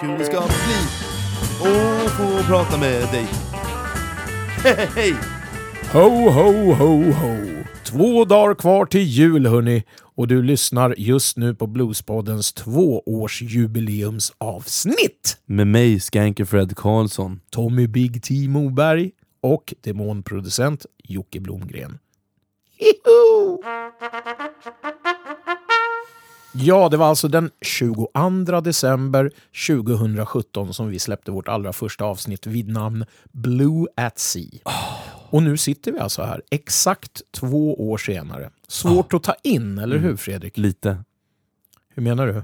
kul det ska bli att få prata med dig. Hej, hej! Ho, ho, ho, ho! Två dagar kvar till jul hörni och du lyssnar just nu på Bluespoddens tvåårsjubileumsavsnitt! Med mig, Skanker Fred Karlsson. Tommy Big T Moberg och demonproducent Jocke Blomgren. Hiho! Ja, det var alltså den 22 december 2017 som vi släppte vårt allra första avsnitt vid namn Blue at Sea. Och nu sitter vi alltså här, exakt två år senare. Svårt att ta in, eller hur Fredrik? Lite. Hur menar du?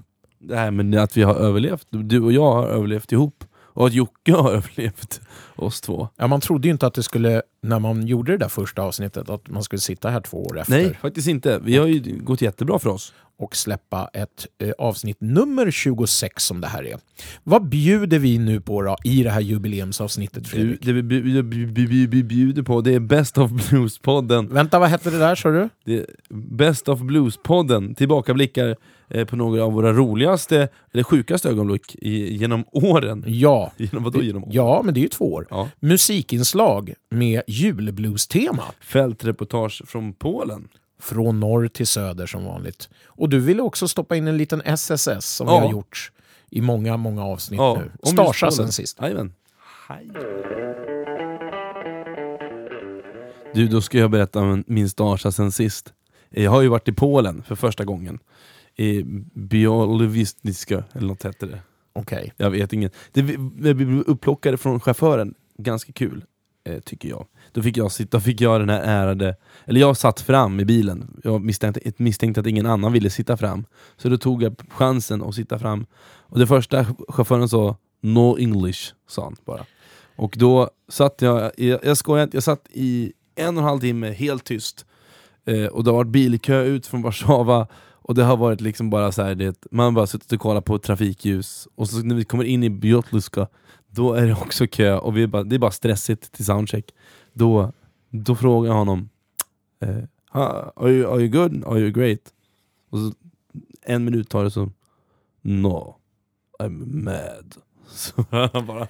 Här med att vi har överlevt, du och jag har överlevt ihop. Och att Jocke har överlevt oss två. Ja, man trodde ju inte att det skulle, när man gjorde det där första avsnittet, att man skulle sitta här två år efter Nej, faktiskt inte. Vi har ju gått jättebra för oss. Och släppa ett eh, avsnitt nummer 26 som det här är. Vad bjuder vi nu på då i det här jubileumsavsnittet Fredrik? det vi bju- bju- bju- bju- bjuder på, det är Best of Blues-podden. Vänta, vad hette det där sa du? Det Best of Blues-podden, tillbakablickar eh, på några av våra roligaste, eller sjukaste ögonblick i, genom åren. Ja. Genom vadå genom åren? Ja, men det är ju två år. Ja. Musikinslag med julblues-tema. Fältreportage från Polen. Från norr till söder som vanligt. Och du ville också stoppa in en liten SSS som Ja. vi har gjort i många, många avsnitt Ja, nu. Starsa sen sist. Jajamän. Hej. Du, då ska jag berätta om min starsa sen sist. Jag har ju varit i Polen för första gången. I Bialowiska, eller något hette det. Okej. Jag vet inget. Det, vi vi blev upplockade från chauffören, ganska kul, eh, tycker jag. Då fick jag sitta, fick jag den här ärade, eller jag satt fram i bilen, jag misstänkte, misstänkte att ingen annan ville sitta fram. Så då tog jag chansen att sitta fram. Och det första chauffören sa, no English, sa han bara. Och då satt jag, jag, jag skojar inte, jag satt i en och en halv timme helt tyst. Eh, och det har varit bilkö ut från Warszawa, och det har varit liksom bara så här, det, man har bara suttit och kollat på trafikljus, och så när vi kommer in i Bjotluska, då är det också kö, och vi bara, det är bara stressigt till soundcheck. Då, då frågar jag honom, eh, "Ah, are, you, are you good? Are you great? Och så, en minut tar det så, no, I'm mad. Så han bara,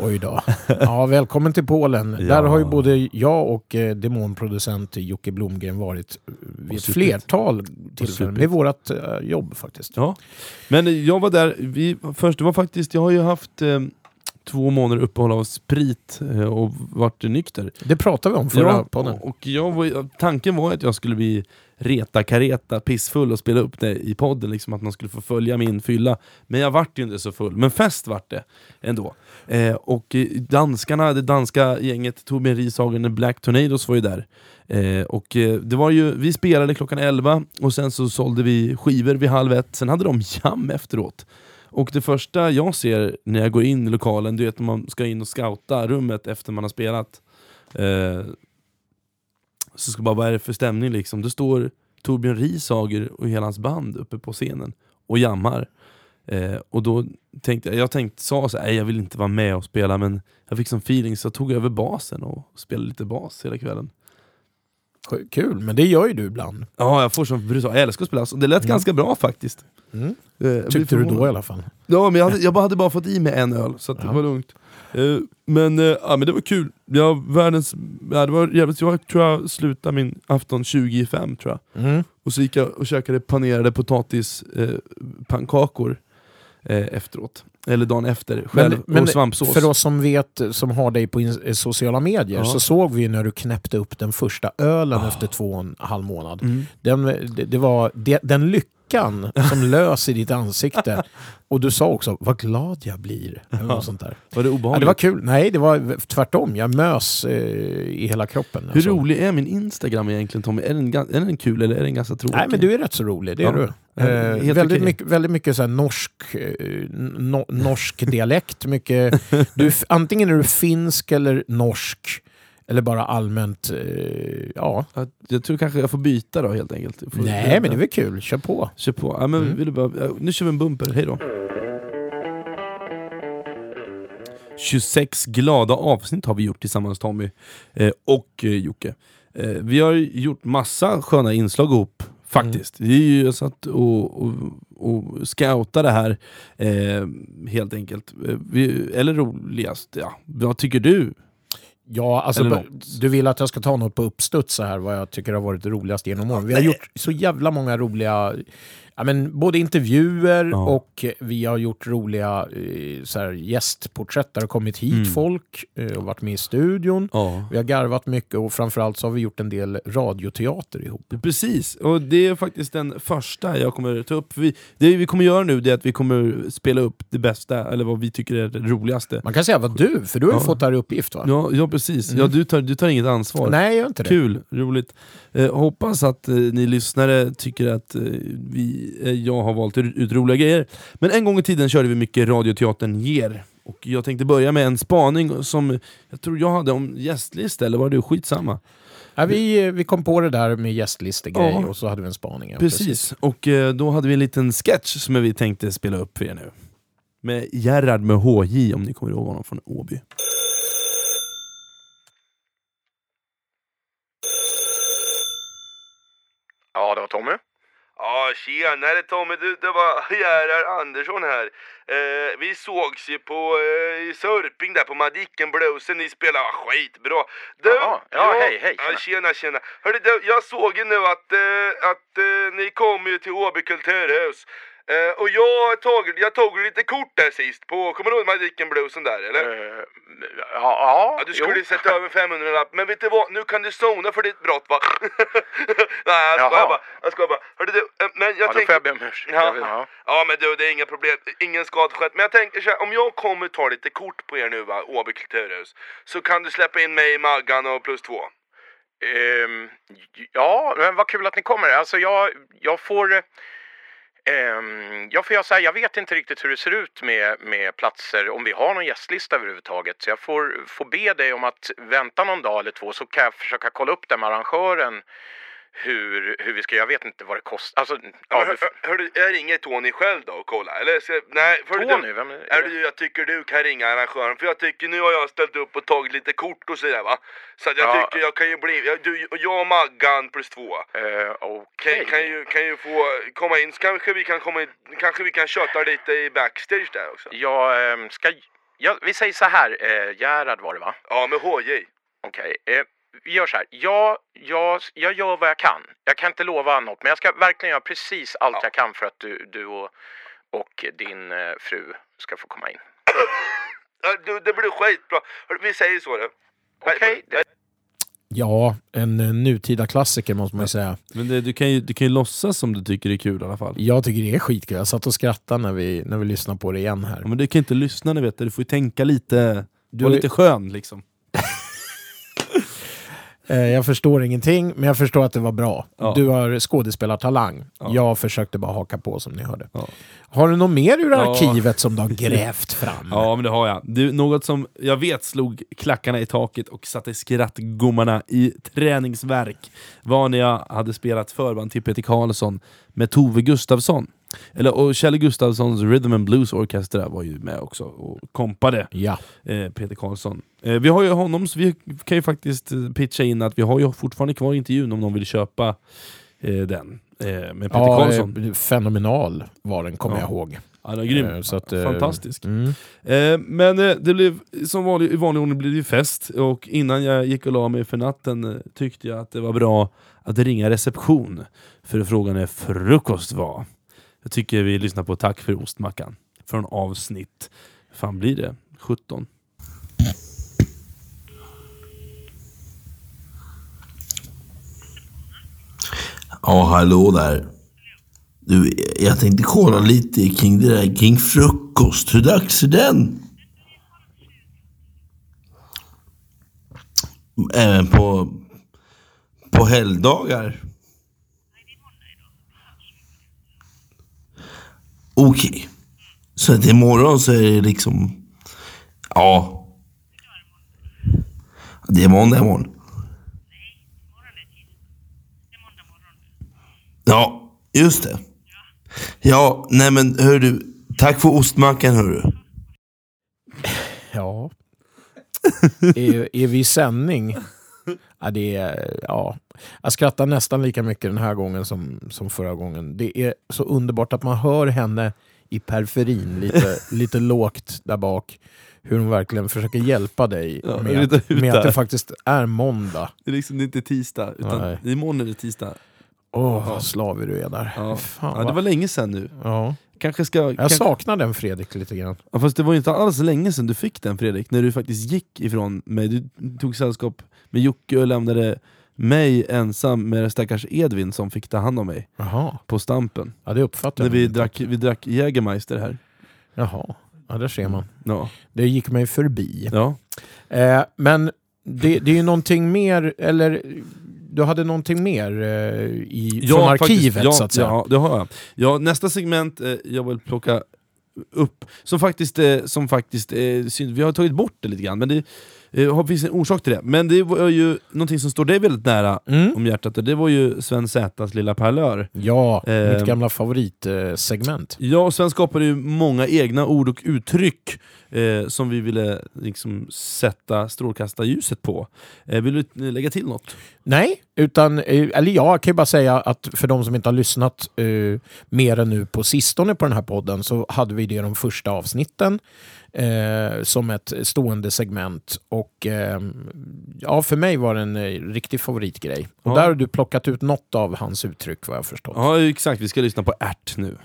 Oj då. Ja, välkommen till Polen. Ja. Där har ju både jag och eh, demonproducent Jocke Blomgren varit eh, vid ett flertal tillfällen supit. med vårt eh, jobb faktiskt. Ja, men jag var där, vi, först, det var faktiskt, jag har ju haft eh, två månader uppehåll av sprit eh, och varit nykter. Det pratade vi om förra Ja, podden. och jag var, tanken var att jag skulle bli reta kareta, pissfull och spela upp det i podden, liksom att man skulle få följa min fylla. Men jag vart ju inte så full, men fest vart det ändå. Eh, och danskarna, det danska gänget, Torbjörn Rishagen och Black Tornadoes var ju där. Eh, och eh, det var ju, vi spelade klockan 11 och sen så sålde vi skivor vid halv ett, sen hade de jam efteråt. Och det första jag ser när jag går in i lokalen, du vet när man ska in och scouta rummet efter man har spelat. Eh, så ska bara, vad är det för stämning liksom? Det står Torbjörn Rishager och hela hans band uppe på scenen och jammar. Eh, och då tänkte jag, jag tänkte, sa så här, "Nej, jag vill inte vara med och spela men jag fick sån feeling så jag tog över basen och spelade lite bas hela kvällen. Kul, men det gör ju du ibland. Ja, jag får sån brutal, jag älskar att spela, så det lät Mm. ganska bra faktiskt. Mm. Eh, Tyckte du då i alla fall. Ja, men jag hade, jag bara hade bara fått i mig en öl, så Ja. det var lugnt. Eh, men, eh, ja, men det var kul. Jag, världens, ja, det var jävligt, jag tror jag slutade min afton 20 i fem tror jag. Mm. Och så gick jag och käkade panerade potatispannkakor eh, eh, efteråt. Eller dagen efter, själv. och svampsås. för oss som vet, som har dig på in- sociala medier, Ja. så såg vi när du knäppte upp den första ölen efter två och en halv månad. Mm. Den, det, det var det, den lyckan som lös i ditt ansikte. Och du sa också, vad glad jag blir. Eller något sånt där. Var det Ja, obehagligt? det var kul. Nej, det var tvärtom. Jag mös eh, i hela kroppen. Hur alltså. rolig är min Instagram egentligen Tommy? Är den, är den kul eller är den ganska tråkig? Nej, men du är rätt så rolig, det är Ja. du. Ja, Eh, väldigt, okej. mycket, väldigt mycket så norsk, eh, no, norsk dialekt. Mycket, du, antingen är du finsk eller norsk. Eller bara allmänt, eh, ja. Jag, jag tror kanske jag får byta då helt enkelt. Jag får Nej, men det är väl kul. Kör på. Kör på. Ja, men Mm. vill du bara, ja, nu kör vi en bumper, hej då. 26 glada avsnitt har vi gjort tillsammans Tommy eh, och eh, Jocke. Eh, vi har gjort massa sköna inslag ihop Faktiskt. Det är ju, jag satt och, och, och scoutade här, eh, helt enkelt. Eh, vi, eller roligast, ja. Vad tycker du? Ja, alltså, du vill att jag ska ta något på uppstuds så här, vad jag tycker har varit roligast genom åren. Vi har gjort så jävla många roliga, ja, men både intervjuer Ja. och vi har gjort roliga eh, så här, gästporträtt där det har kommit hit Mm. folk eh, och varit med i studion. Ja. Vi har garvat mycket och framförallt så har vi gjort en del radioteater ihop. Precis, och det är faktiskt den första jag kommer ta upp. Vi, det vi kommer göra nu är att vi kommer spela upp det bästa, eller vad vi tycker är det roligaste. Man kan säga vad du, för du har ju Ja. fått det här i uppgift va? Ja, ja precis. Mm. Ja, du, tar, du tar inget ansvar. Nej, jag gör inte det. Kul, roligt. Eh, hoppas att eh, ni lyssnare tycker att eh, vi, jag har valt ut roliga grejer. Men en gång i tiden körde vi mycket Radioteatern ger. Och jag tänkte börja med en spaning som jag tror jag hade om gästlista, eller var det skitsamma? Ja, vi, vi kom på det där med gästlistegrej Ja. och så hade vi en spaning. ja, Precis, och eh, då hade vi en liten sketch som vi tänkte spela upp för er nu. Med Gerhard med HJ, om ni kommer ihåg honom från Åby. Ja, det var Tommy. Ja, tjenare Tommy, du, det var Gerhard Andersson här. Eh, vi sågs ju på eh, Sörping där på Madicken Bluesen, ni spelade ah, skitbra. Du, Jaha, ja, hej, hej, Ja, tjena. tjena, tjena. Hörru, du, jag såg ju nu att, eh, att eh, ni kom ju till Åby kulturhus. Eh, och jag tog, jag tog lite kort där sist på, kommer du ihåg Madicken Bluesen där eller? Eh, ja, ja, Ja, du skulle jo. sätta över 500 lapp, men vet du vad? Nu kan du sona för ditt brott va? Nej, jag skojar bara. Jag skojar bara. Hörru du, eh, men jag Ja, då tänkte... får jag be om ursäkt. Ja. Ja. ja men du, det är inga problem. Ingen skada skett. Men jag tänker så här, om jag kommer ta lite kort på er nu va, Åby kulturhus. Så kan du släppa in mig, Maggan och plus två. Ehm, ja, men vad kul att ni kommer. Alltså jag, jag får... Um, ja, för jag så här, jag vet inte riktigt hur det ser ut med, med platser, om vi har någon gästlista överhuvudtaget. Så jag får, får be dig om att vänta någon dag eller två så kan jag försöka kolla upp det med arrangören hur, hur vi ska, jag vet inte vad det kostar. Alltså, Ja, ja, hör, hör, hörru, jag ringer Tony själv då och kolla. Eller ska, nej, för Tony, Du, vem är är du, jag tycker du kan ringa arrangören. För jag tycker, nu har jag ställt upp och tagit lite kort och sådär va. Så jag Ja. tycker jag kan ju bli, jag, du, jag och Maggan plus två. Eh, Okej. Kan, kan, ju, kan ju få komma in, så kanske vi kan komma in, kanske vi kan köta lite i backstage där också. Jag ehm, ska... Ja, vi säger så här, eh, Gerhard var det va? Ja, med HJ. Okej. Eh, vi gör så här. Jag, jag, jag gör vad jag kan. Jag kan inte lova något, men jag ska verkligen göra precis allt Ja. jag kan för att du, du och, och din eh, fru ska få komma in. Du, det blir skitbra. Vi säger så du. Okej. det- Ja, en eh, nutida klassiker måste man ju säga. Men det, du, kan ju, du kan ju låtsas som du tycker det är kul i alla fall. Jag tycker det är skitkul. Jag satt och skrattade när vi, när vi lyssnade på det igen här. Ja, men du kan inte lyssna nu vet du, får ju tänka lite, Du- vara lite skön liksom. Eh, Jag förstår ingenting, men jag förstår att det var bra. Ja. Du har skådespelartalang. Ja. Jag försökte bara haka på som ni hörde. Ja. Har du något mer ur arkivet som du har grävt fram? Ja men det har jag. Det, något som jag vet slog klackarna i taket och satte skrattgommarna i träningsverk var när jag hade spelat förband till Peter Karlsson med Tove Gustafsson. Eller, och Kjell Gustafssons Rhythm and Blues Orchestra var ju med också och kompade Ja. eh, Peter Karlsson. Eh, vi har ju honom, så vi kan ju faktiskt eh, pitcha in att vi har ju fortfarande kvar intervjun om någon vill köpa eh, den. Eh, med Peter ja Karlsson. eh, fenomenal var den, kommer Ja. jag ihåg. Ja, den är grym. Så att, Fantastisk. Mm. Men det blev, som vanlig, i vanlig ordning blev det ju fest, och innan jag gick och la mig för natten tyckte jag att det var bra att ringa reception för att fråga när frukost var. Jag tycker vi lyssnar på Tack för ostmackan från avsnitt, fan blir det? 17? Ja, hallå där. Du, jag tänkte kolla lite kring det där kring frukost. Hur dags är den? Även på, på helgdagar? Okej. Så att imorgon så är det liksom... Ja. Det är måndag imorgon. Ja, just det. Ja, nej men hör du. Tack för ostmackan hörru. Ja. är, är vi i sändning? Ja, det är, ja. Jag skrattar nästan lika mycket den här gången som, som förra gången. Det är så underbart att man hör henne i periferin, lite, lite lågt där bak. Hur hon verkligen försöker hjälpa dig Ja, med, att det faktiskt är måndag. Det är liksom inte tisdag, utan Nej. imorgon är det tisdag. Åh, vad slavig du är där. Ja. Fan, Ja, det var länge sedan nu. ja. Kanske ska... Jag kanske, saknar den Fredrik lite grann. ja, fast det var ju inte alls länge sedan du fick den Fredrik, när du faktiskt gick ifrån mig. Du tog sällskap med Jocke och lämnade mig ensam med stackars Edvin som fick ta hand om mig Jaha, på Stampen. ja, det uppfattar När jag vi drack, vi drack Jägermeister här. Jaha, ja, där ser man. Ja. Det gick mig förbi. ja. Eh, men det, det är ju någonting mer, eller du hade någonting mer eh, i, från Ja, arkivet faktiskt, ja, så att säga. Ja, det har jag. Ja, nästa segment eh, jag vill plocka upp, som faktiskt, eh, som faktiskt eh, vi har tagit bort det lite grann, men det eh, har- finns en orsak till det. Men det var ju någonting som står dig väldigt nära Mm. om hjärtat, och det var ju Sven Zätas lilla parlör. Ja, Eh, mitt gamla favoritsegment. Ja, och Sven skapade ju många egna ord och uttryck eh, som vi ville liksom, sätta strålkastarljuset på. Eh, vill du eh, lägga till något? Nej, utan, eh, eller ja, jag kan ju bara säga att för de som inte har lyssnat eh, mer än nu på sistone på den här podden så hade vi det de första avsnitten eh, som ett stående segment. Och eh, ja, för mig var det en eh, riktig favoritgrej. Och Ja. där har du plockat ut något av hans uttryck vad jag förstått. Ja, exakt. Vi ska lyssna på ärt nu.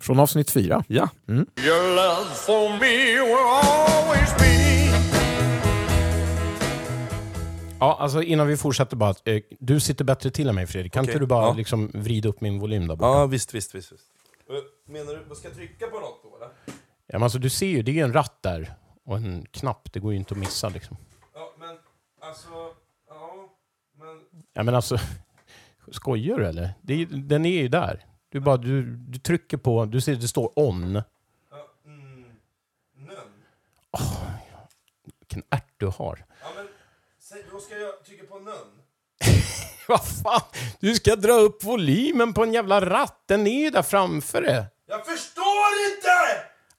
Från avsnitt fyra. Ja. Your love for me will always be. Ja, alltså innan vi fortsätter bara. Eh, du sitter bättre till än mig Fredrik. Kan Okej, inte du bara ja. liksom vrida upp min volym där borta? Ja, visst, visst, visst. visst. Menar du, ska jag trycka på något då eller? Ja, men alltså, du ser ju, det är ju en ratt där och en knapp. Det går ju inte att missa liksom. Ja, men alltså, ja, men... Ja, men alltså, skojar du eller? Det är, den är ju där. Du, bara, du, du trycker på, du ser det står on. Ja, mm, nön. Vilken ärt du har. Ja, men säg, då ska jag trycka på nön. Vad fan? Du ska dra upp volymen på en jävla ratt. Den är ju där framför dig. Jag förstår inte!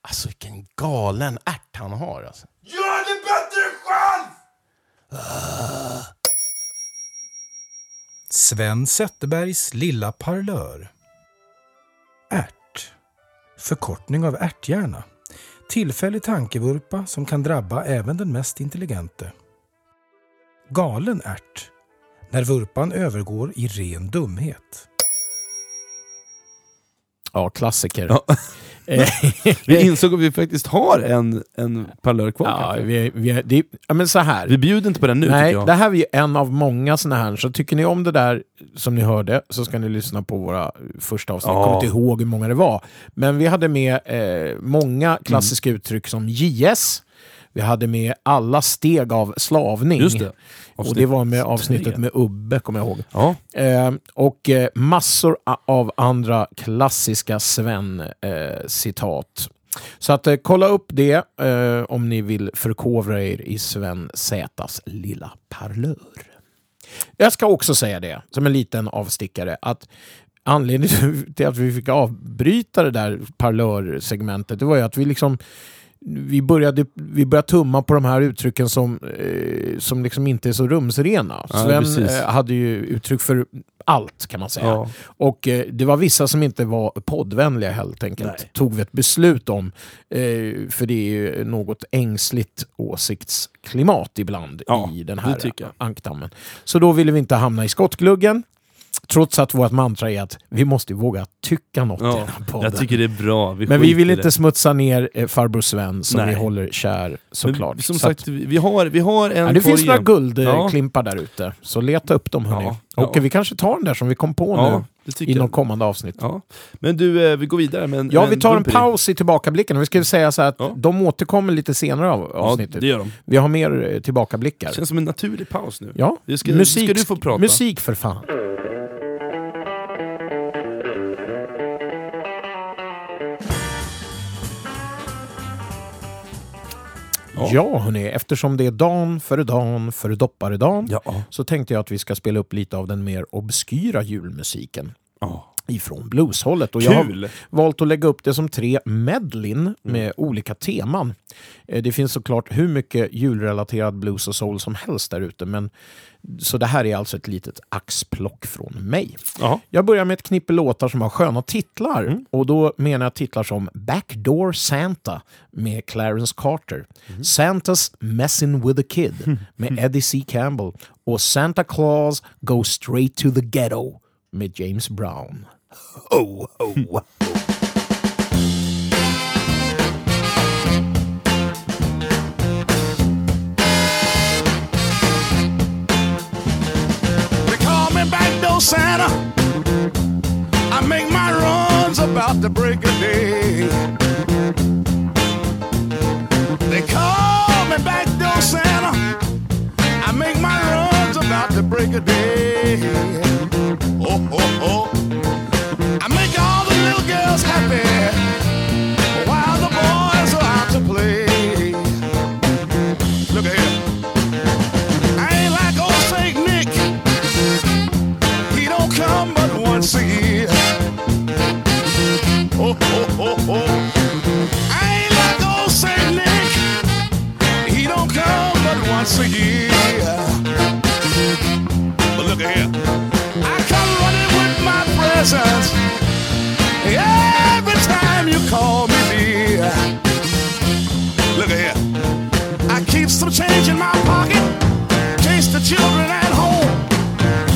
Alltså vilken galen ärt han har alltså. Gör det bättre själv! Sven Zetterbergs lilla parlör. Ärt. Förkortning av ärthjärna. Tillfällig tankevurpa som kan drabba även den mest intelligente. Galen ärt. När vurpan övergår i ren dumhet. Ja, klassiker. Ja. Eh, Vi insåg att vi faktiskt har en, en parlör kvar ja, vi, vi, det, ja, men så här. Vi bjuder inte på den nu Nej, jag. det här är en av många såna här. Så tycker ni om det där som ni hörde så ska ni lyssna på våra första avsnitt. Jag Ja. kommer inte ihåg hur många det var. Men vi hade med eh, många klassiska uttryck som JS. Vi hade med alla steg av slavning. Just det. Och det var med avsnittet med Ubbe, kommer jag ihåg. Ja. Eh, och eh, massor av andra klassiska Sven-citat. Så att eh, kolla upp det eh, om ni vill förkovra er i Sven Zätas lilla parlör. Jag ska också säga det, som en liten avstickare, att anledningen till att vi fick avbryta det där parlörsegmentet, det var ju att vi liksom vi började, vi började tumma på de här uttrycken som, eh, som liksom inte är så rumsrena. Ja, Sven eh, hade ju uttryck för allt kan man säga. Ja. Och eh, det var vissa som inte var poddvänliga helt enkelt. Nej. Tog vi ett beslut om. Eh, för det är ju något ängsligt åsiktsklimat ibland Ja, i den här ankdammen. Så då ville vi inte hamna i skottgluggen. Trots att vårt mantra är att vi måste våga tycka något i Ja, den här podden. jag tycker det är bra. Vi Men vi vill i inte smutsa ner eh, farbror Sven som Nej. vi håller kär såklart. Men, som Så att- sagt, vi vi har, vi har en Ja, det finns några guldklimpar Ja. där ute, så leta upp dem hörni. Ja, Och vi kanske tar den där som vi kom på nu i något kommande avsnitt. Ja. Men du, eh, vi går vidare med en Ja, vi tar en i. paus i tillbakablicken. Vi ska säga så här att de återkommer lite senare av Ja, avsnittet. det gör de. Vi har mer eh, tillbakablickar. Det känns som en naturlig paus nu. Ja, ska, musik, ska du få prata. musik för fan. Ja. Ja, hörni, eftersom det är dan före dan före dopparedan Ja. så tänkte jag att vi ska spela upp lite av den mer obskyra julmusiken. ja. Ifrån blueshållet. Och jag Kul! har valt att lägga upp det som tre medlin med olika teman. Eh, Det finns såklart hur mycket julrelaterad blues och soul som helst där ute. Men, så det här är alltså ett litet axplock från mig. Jaha. Jag börjar med ett knippe låtar som har sköna titlar. Och då menar jag titlar som Backdoor Santa med Clarence Carter. Santa's Messin' with a Kid med Eddie C. Campbell. Och Santa Claus Goes Straight to the Ghetto med James Brown. Ho, ho. They call me backdoor Santa. I make my runs about the break of day. They call me backdoor Santa. I make my runs about the break of day. Oh, oh, oh. But look here. I come running with my presents. Every time you call me dear. Look here. I keep some change in my pocket. Chase the children at home.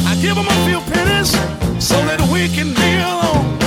I give them a few pennies so that we can be alone.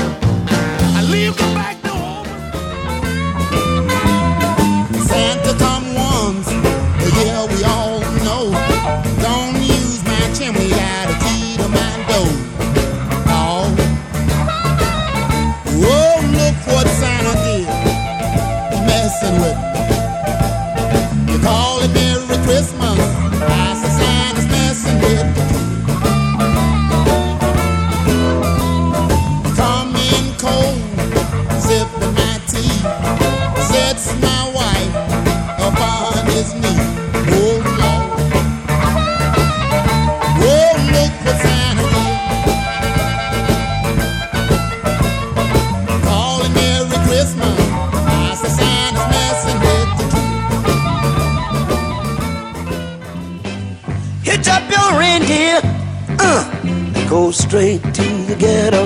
Straight to the ghetto.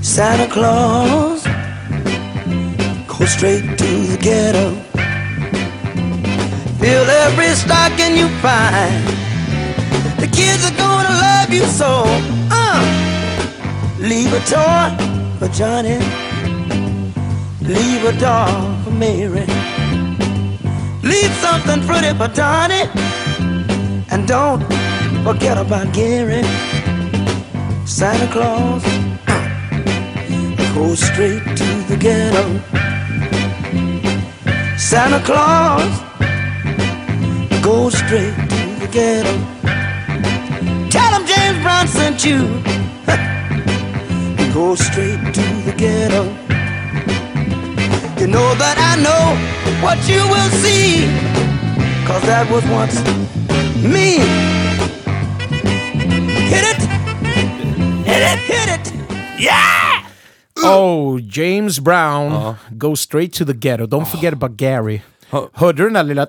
Santa Claus, go straight to the ghetto. Fill every stocking you find. The kids are gonna love you so. Uh, leave a toy for Johnny. Leave a doll for Mary. Leave something pretty for Donnie. And don't forget about Gary. Santa Claus, go straight to the ghetto. Santa Claus, go straight to the ghetto. Tell him James Brown sent you. go straight to the ghetto. You know that I know what you will see. Cause that was once me. Oh, James Brown, uh-huh. Go straight to the ghetto. Don't forget about Gary. Hörde du den där lilla...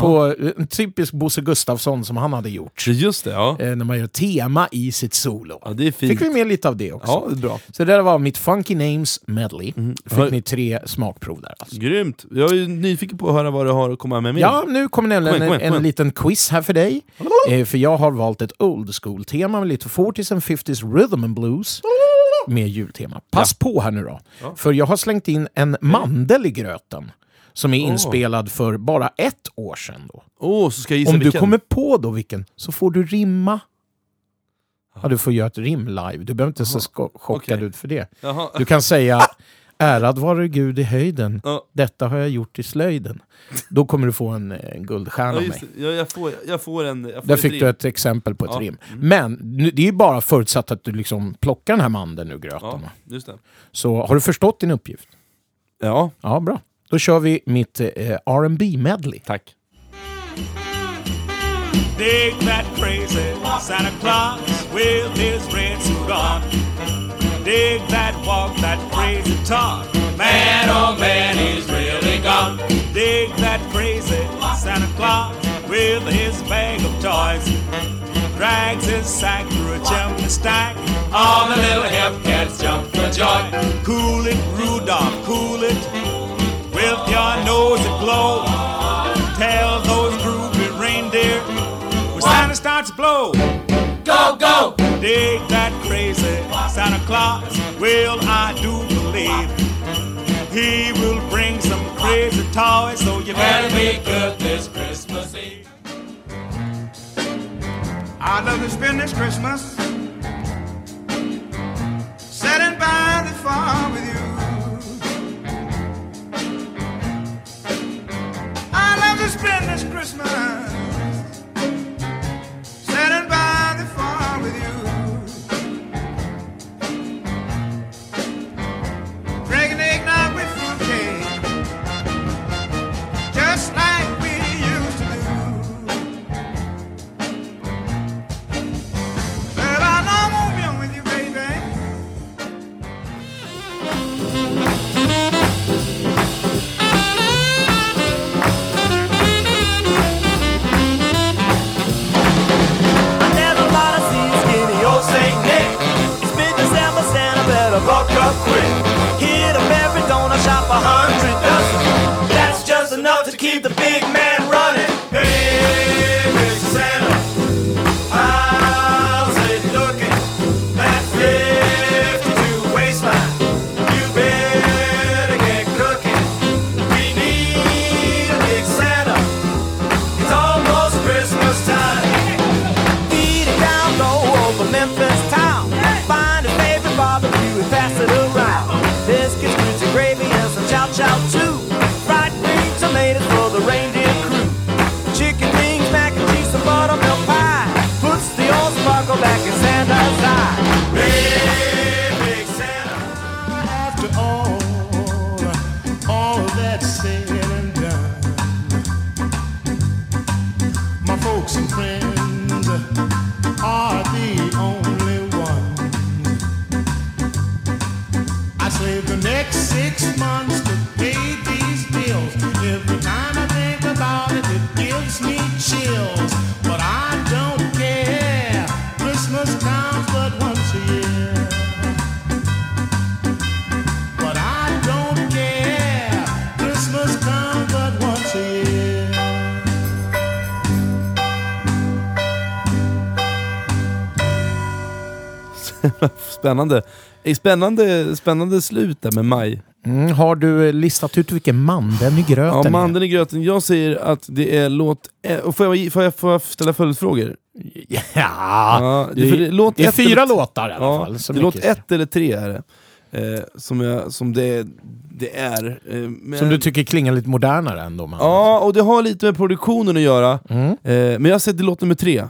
På en typisk Bosse Gustafsson som han hade gjort. Just det, ja. eh, När man gör tema i sitt solo. ja det är fint. Fick vi med lite av det också. Ja, det är bra. Så det där var mitt Funky Names medley. Fick Har- ni tre smakprov där. Alltså. Grymt! Jag är nyfiken på att höra vad du har att komma med mer. Ja, nu kommer nämligen Kom igen, kom igen, en, en liten quiz här för dig. Eh, för jag har valt ett old school-tema med lite 40s and 50s rhythm and blues med jultema. Pass på här nu då. För jag har slängt in en mandel i gröten som är inspelad för bara ett år sedan. Då. Åh, så ska jag gissa Om du vilken. kommer på då vilken så får du rimma. Ja, du får göra ett rim live. Du behöver inte se sko- chockad Okej. ut för det. Jaha. Du kan säga Ärad vare Gud i höjden. Ja. Detta har jag gjort i slöjden. Då kommer du få en, en guldstjärna Ja, av mig. Ja, jag, får, jag får en... Jag får Där fick rim. du ett exempel på ett Ja. rim. Men nu, det är ju bara förutsatt att du liksom plockar den här mandeln ur gröten. Ja, va? just det. Så har du förstått din uppgift? Ja, Ja, bra. Då kör vi mitt eh, R&B medley. tack. Dig that crazy Santa Claus with his red suit on. Dig that walk, that crazy talk. Man, oh man, he's really gone. Dig that crazy Santa Claus with his bag of toys. Drags his sack through a chimney stack. All the little hip cats jump for joy. Cool it, Rudolph, cool it. With your nose aglow. Tell those groovy reindeer when Santa starts to blow. Go, go! Dig that crazy Santa Claus. Will I do believe he will bring some crazy toys? So you better be good this Christmas Eve. I'd love to spend this Christmas sitting by the fire Spännande. Spännande, spännande slut där med maj. Mm, har du eh, listat ut vilken mandeln i gröten Ja, är? mandeln i gröten. Jag säger att det är låt... eh, Och får, jag, får, jag, får jag ställa följdfrågor? Ja, det, för det, låt det är fyra eller- låtar i alla ja, fall. Så det låt ett eller tre är det. Eh, som, jag, som det, det är. Eh, men, Som du tycker klingar lite modernare ändå. Man. Ja, och det har lite med produktionen att göra. Mm. Eh, men jag sätter låt nummer tre.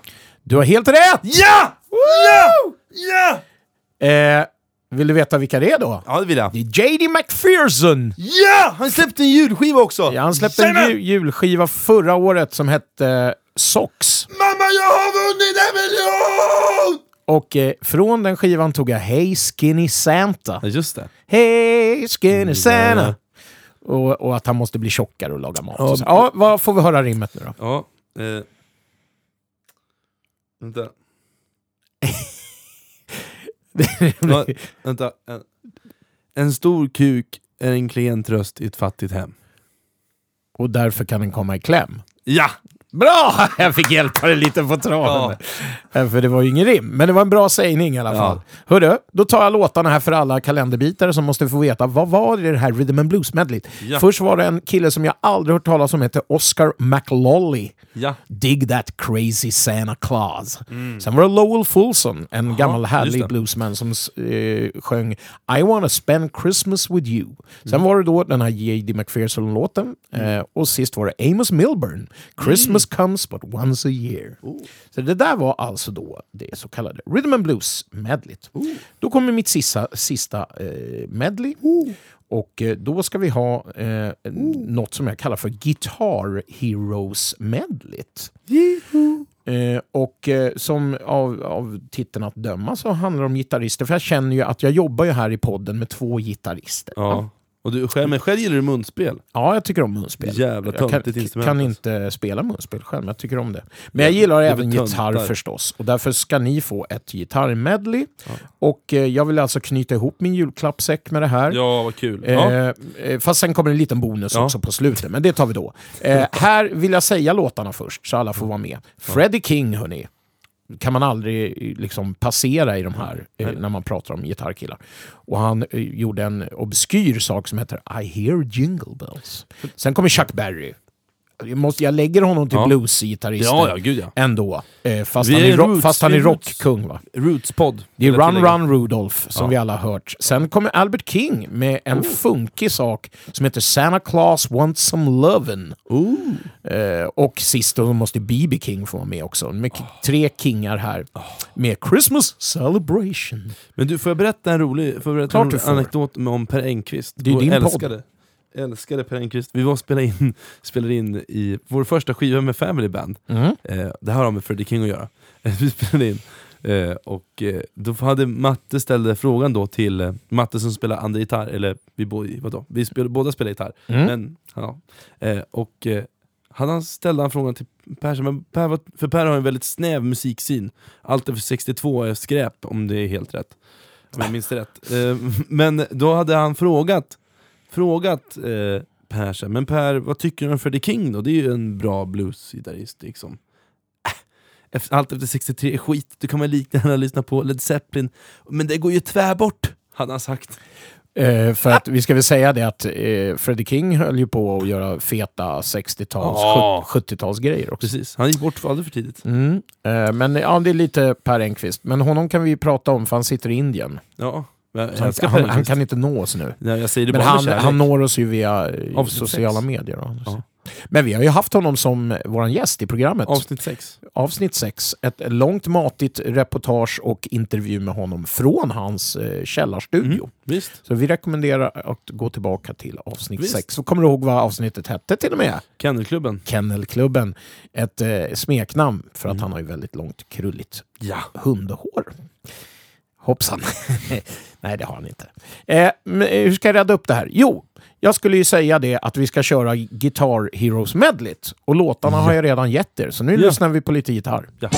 Du har helt rätt! Ja! Ja! Ja! Eh, vill du veta vilka det är då? Ja, det vill jag. Det är J.D. McPherson! Ja! Han släppte en julskiva också! Ja, han släppte en Jajamän! ju- julskiva förra året som hette eh, Socks. Mamma, jag har vunnit en miljon! Och eh, från den skivan tog jag Hey Skinny Santa. Ja, just det. Hey Skinny Santa! ja. Och, och att han måste bli tjockare och laga mat. Ja, ja vad får vi höra rimmet nu då? Ja. Eh. Vänta. Vänta. En, en stor kuk är en klen tröst i ett fattigt hem. Och därför kan den komma i kläm. Ja! Bra! Jag fick hjälpa dig lite på traven. Eh, För det var ju ingen rim, men det var en bra sägning i alla Ja. fall. Hörru, då tar jag låtarna här för alla kalenderbitare som måste få veta vad var det här Rhythm and Blues medleyt. Ja. Först var det en kille som jag aldrig hört talas om, heter Oscar McLolly. Ja. Dig That Crazy Santa Claus. Sen var det Lowell Fulson, en gammal just härlig bluesman som eh, sjöng I wanna spend Christmas with you. Sen var det då den här J.D. McPherson-låten eh, och sist var det Amos Milburn, Christmas comes but once a year. Så det där var alltså då det så kallade Rhythm and Blues medleyt. Då kommer mitt sista, sista eh, medley. Och eh, då ska vi ha eh, något som jag kallar för Guitar Heroes medleyt. Eh, och eh, som av, av titeln att döma så handlar det om gitarrister. För jag känner ju att jag jobbar ju här i podden med två gitarrister. Ja. Och du, själv, men själv gillar du munspel? Ja, jag tycker om munspel. Jävla jag kan, instrument. kan alltså. inte spela munspel själv, men jag tycker om det. Men jag gillar även gitarr förstås. Och därför ska ni få ett gitarrmedley. Och eh, jag vill alltså knyta ihop min julklappsäck med det här. Ja, vad kul. Ja. Eh, eh, fast sen kommer en liten bonus Ja. också på slutet, men det tar vi då. Eh, här vill jag säga låtarna först, så alla får vara med. Freddie King, hörni. Kan man aldrig liksom passera i de här eh, när man pratar om gitarrkillar. Och han eh, gjorde en obskyr sak som heter I hear jingle bells. Sen kommer Chuck Berry. Jag, måste, jag lägger honom till Ja. bluesgitarrister Ja, ja, gud ja. ändå. Eh, fast, han är är ro- roots, fast han är rockkung va? Roots-podd. Det är Run. Run Rudolph som Ja. vi alla har hört. Sen kommer Albert King med en funkig sak som heter Santa Claus wants some lovin'. Eh, och sist då måste B.B. King få vara med också. Med k- tre kingar här. Med Christmas Celebration. Men du, får jag berätta en rolig, får jag berätta Klart en rolig anekdot med- om Per Engqvist? Det är din podd. Älskade, Per Engqvist. Vi var och spelade in, spelade in i vår första skiva med Family Band. Mm. Eh, det här har med Freddie King att göra. Vi spelade in. Eh, och eh, då hade Matte ställde frågan då till eh, Matte som spelar andra gitarr, eller vi, bo, vadå? vi spel, båda spelar gitarr. Mm. Men, ja. eh, och han ställde han frågan till Per, men per vad- för Per har en väldigt snäv musiksyn. Allt över 62 är skräp, om det är helt rätt. Om jag minns rätt. Men då hade han frågat, frågat eh, Per, här, men Per, vad tycker du om Freddie King då? Det är ju en bra bluesgitarrist liksom. Äh, allt efter 63 är skit, du kan man lika gärna lyssna på Led Zeppelin. Men det går ju tvärbort, hade han sagt. Eh, för att vi ska väl säga det att eh, Freddie King höll ju på att göra feta 60-tals, Ja. 70-talsgrejer också. Precis, han gick bort för alldeles för tidigt. Mm. Eh, men ja, det är lite Per Engqvist. Men honom kan vi prata om för han sitter i Indien. Ja, han, Per han Engqvist. kan inte nå oss nu. Nej, jag säger det Men han, han når oss ju via Avsnitt sociala sex. medier. då. Ja. Men vi har ju haft honom som vår gäst i programmet. Avsnitt 6. Avsnitt 6. Ett långt matigt reportage och intervju med honom från hans eh, källarstudio. Mm, visst. Så vi rekommenderar att gå tillbaka till avsnitt Visst. 6. Så kommer du ihåg vad avsnittet hette till och med? Kennelklubben. Kennelklubben. Ett eh, smeknamn för Mm. att han har ju väldigt långt krulligt Ja. hundhår. Hoppsan. Nej, det har han inte. Eh, eh, hur ska jag rädda upp det här? Jo, jag skulle ju säga det att vi ska köra Guitar Heroes medlet. Och låtarna har jag redan gett er, så nu Ja. lyssnar vi på lite gitarr. Ja.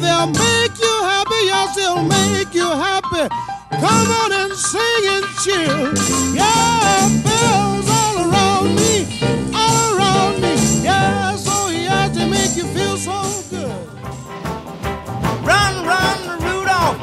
They'll make you happy, yes, they'll make you happy. Come on and sing and cheer. Yeah, bells all around me, all around me. Yeah, so yeah, to make you feel so good. Run, run, Rudolph,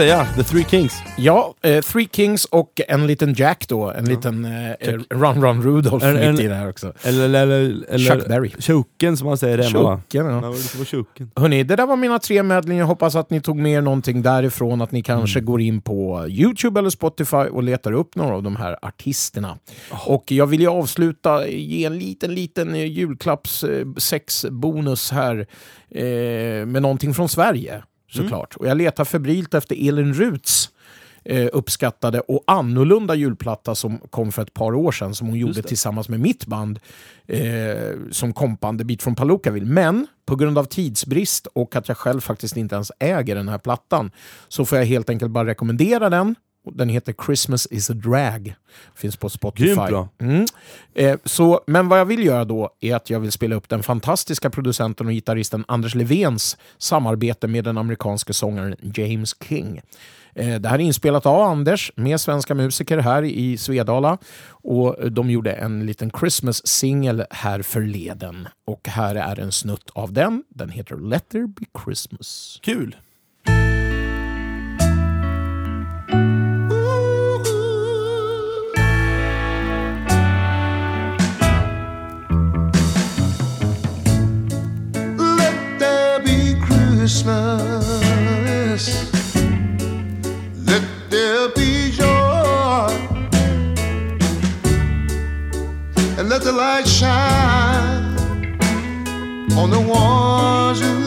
säga? The Three Kings. Ja, eh, Three Kings och en liten Jack då. En liten eh, eh, Run Run Rudolph En- mitt i det här också. Eller, eller, eller Chuck Berry. Tjoken som man säger va? Ja. Ja, det var tjoken. Hörni, det där var mina tre. Jag hoppas att ni tog med er någonting därifrån. Att ni kanske Mm. går in på YouTube eller Spotify och letar upp några av de här artisterna. Och jag vill ju avsluta, ge en liten, liten julklapps eh, sexbonus här eh, med någonting från Sverige såklart. Och jag letar febrilt efter Elin Ruts eh, uppskattade och annorlunda julplatta som kom för ett par år sedan som hon gjorde tillsammans med mitt band eh, som kompande Bit från Palookaville. Men på grund av tidsbrist och att jag själv faktiskt inte ens äger den här plattan så får jag helt enkelt bara rekommendera den. Den heter Christmas is a drag. Finns på Spotify. Bra. Mm. Eh, så, men vad jag vill göra då är att jag vill spela upp den fantastiska producenten och gitarristen Anders Levens samarbete med den amerikanske sångaren James King. Eh, det här är inspelat av Anders med svenska musiker här i Svedala och de gjorde en liten Christmas-singel här förleden. Och här är en snutt av den. Den heter Let there be Christmas. Kul! Christmas. Let there be joy. And let the light shine on the ones who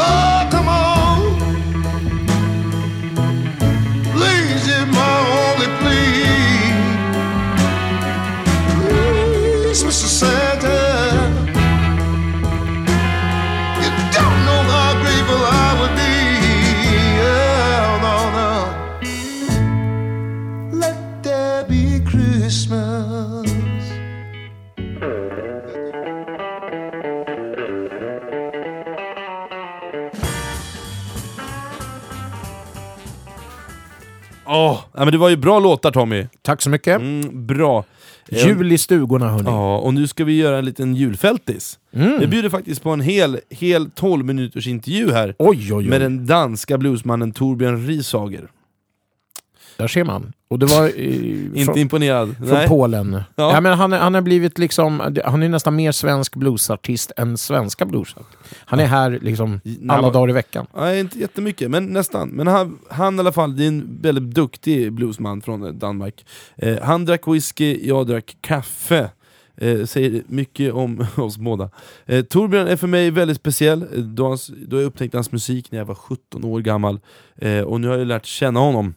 Whoa! Men det var ju bra låtar Tommy. Tack så mycket. Mm, bra. Eh, Jul i stugorna hörni. Ja, och nu ska vi göra en liten julfältis. Mm. Vi bjuder faktiskt på en hel, hel 12 minuters intervju här Oj, oj, oj. med den danska bluesmannen Torbjörn Risager. Där ser man. Och det var... eh, Inte från- imponerad? Från Nej. Polen. Ja. Men han, han har blivit liksom, han är nästan mer svensk bluesartist än svenska bluesartist. Han är här liksom alla men- dagar i veckan. Nej, inte jättemycket, men nästan. Men han, han i alla fall, det är en väldigt duktig bluesman från Danmark. Eh, han drack whisky, jag drack kaffe. Eh, säger mycket om oss båda. Eh, Torbjörn är för mig väldigt speciell, eh, då, hans, då jag upptäckte hans musik när jag var 17 år gammal. Eh, och nu har jag lärt känna honom.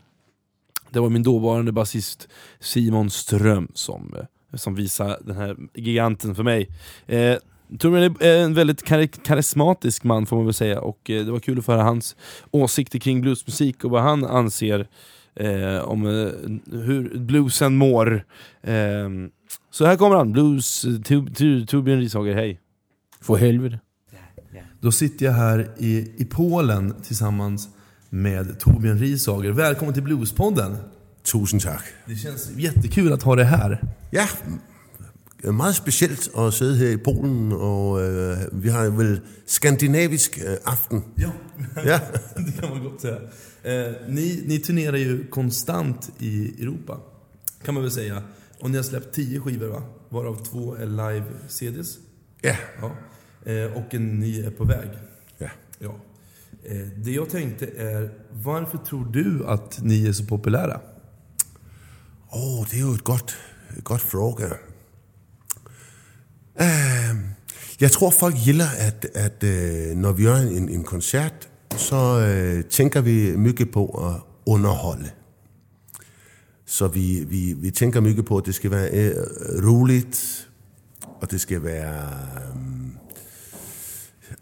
Det var min dåvarande basist Simon Ström som, eh, som visade den här giganten för mig. Eh, Torbjörn är en väldigt kar- karismatisk man får man väl säga och eh, det var kul att få höra hans åsikter kring bluesmusik och vad han anser eh, om eh, hur bluesen mår. Eh, så här kommer han, Blues, Tor- Tor- Torbjörn Rishager, hej! För helvete. Då sitter jag här i, i Polen tillsammans med Torbjörn Risager. Välkommen till Bluespodden! Tusind tak. Det känns jättekul att ha dig här. Ja, meget specielt at sidde her i Polen, og øh, vi har vel skandinavisk øh, aften. Ja, Ja. det kan man gott säga. Eh, ni, ni turnerar ju konstant i Europa, kan man väl säga. Och ni har släppt tio skivor va? Varav två är live-CDs. Ja. Eh, och en ny är på väg. Ja. ja. Eh, det jag tänkte är, varför tror du att ni är så populära? Åh, det är ju ett gott, ett gott fråga. Eh, jag tror folk gillar att, att uh, när vi gör en, en konsert så uh, tänker vi mycket på att underhålla. Så vi, vi, vi tänker mycket på att det ska vara roligt och det ska vara um, mm,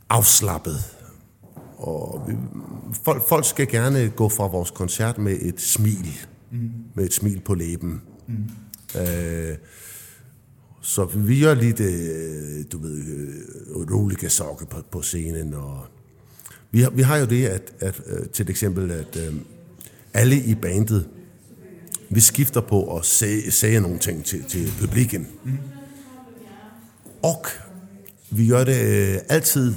avslappnat. Och vi, folk, folk ska gärna gå från vår koncert med ett smil. Mm. Med ett smil på läppen. Mm. Øh, så vi gör lite, øh, du vet, øh, roliga saker på, på scenen. Och vi, har, vi har ju det att, att øh, till exempel att äh, alla i bandet, vi skifter på att säga, säga någonting till, till publiken. Och vi gör det äh, alltid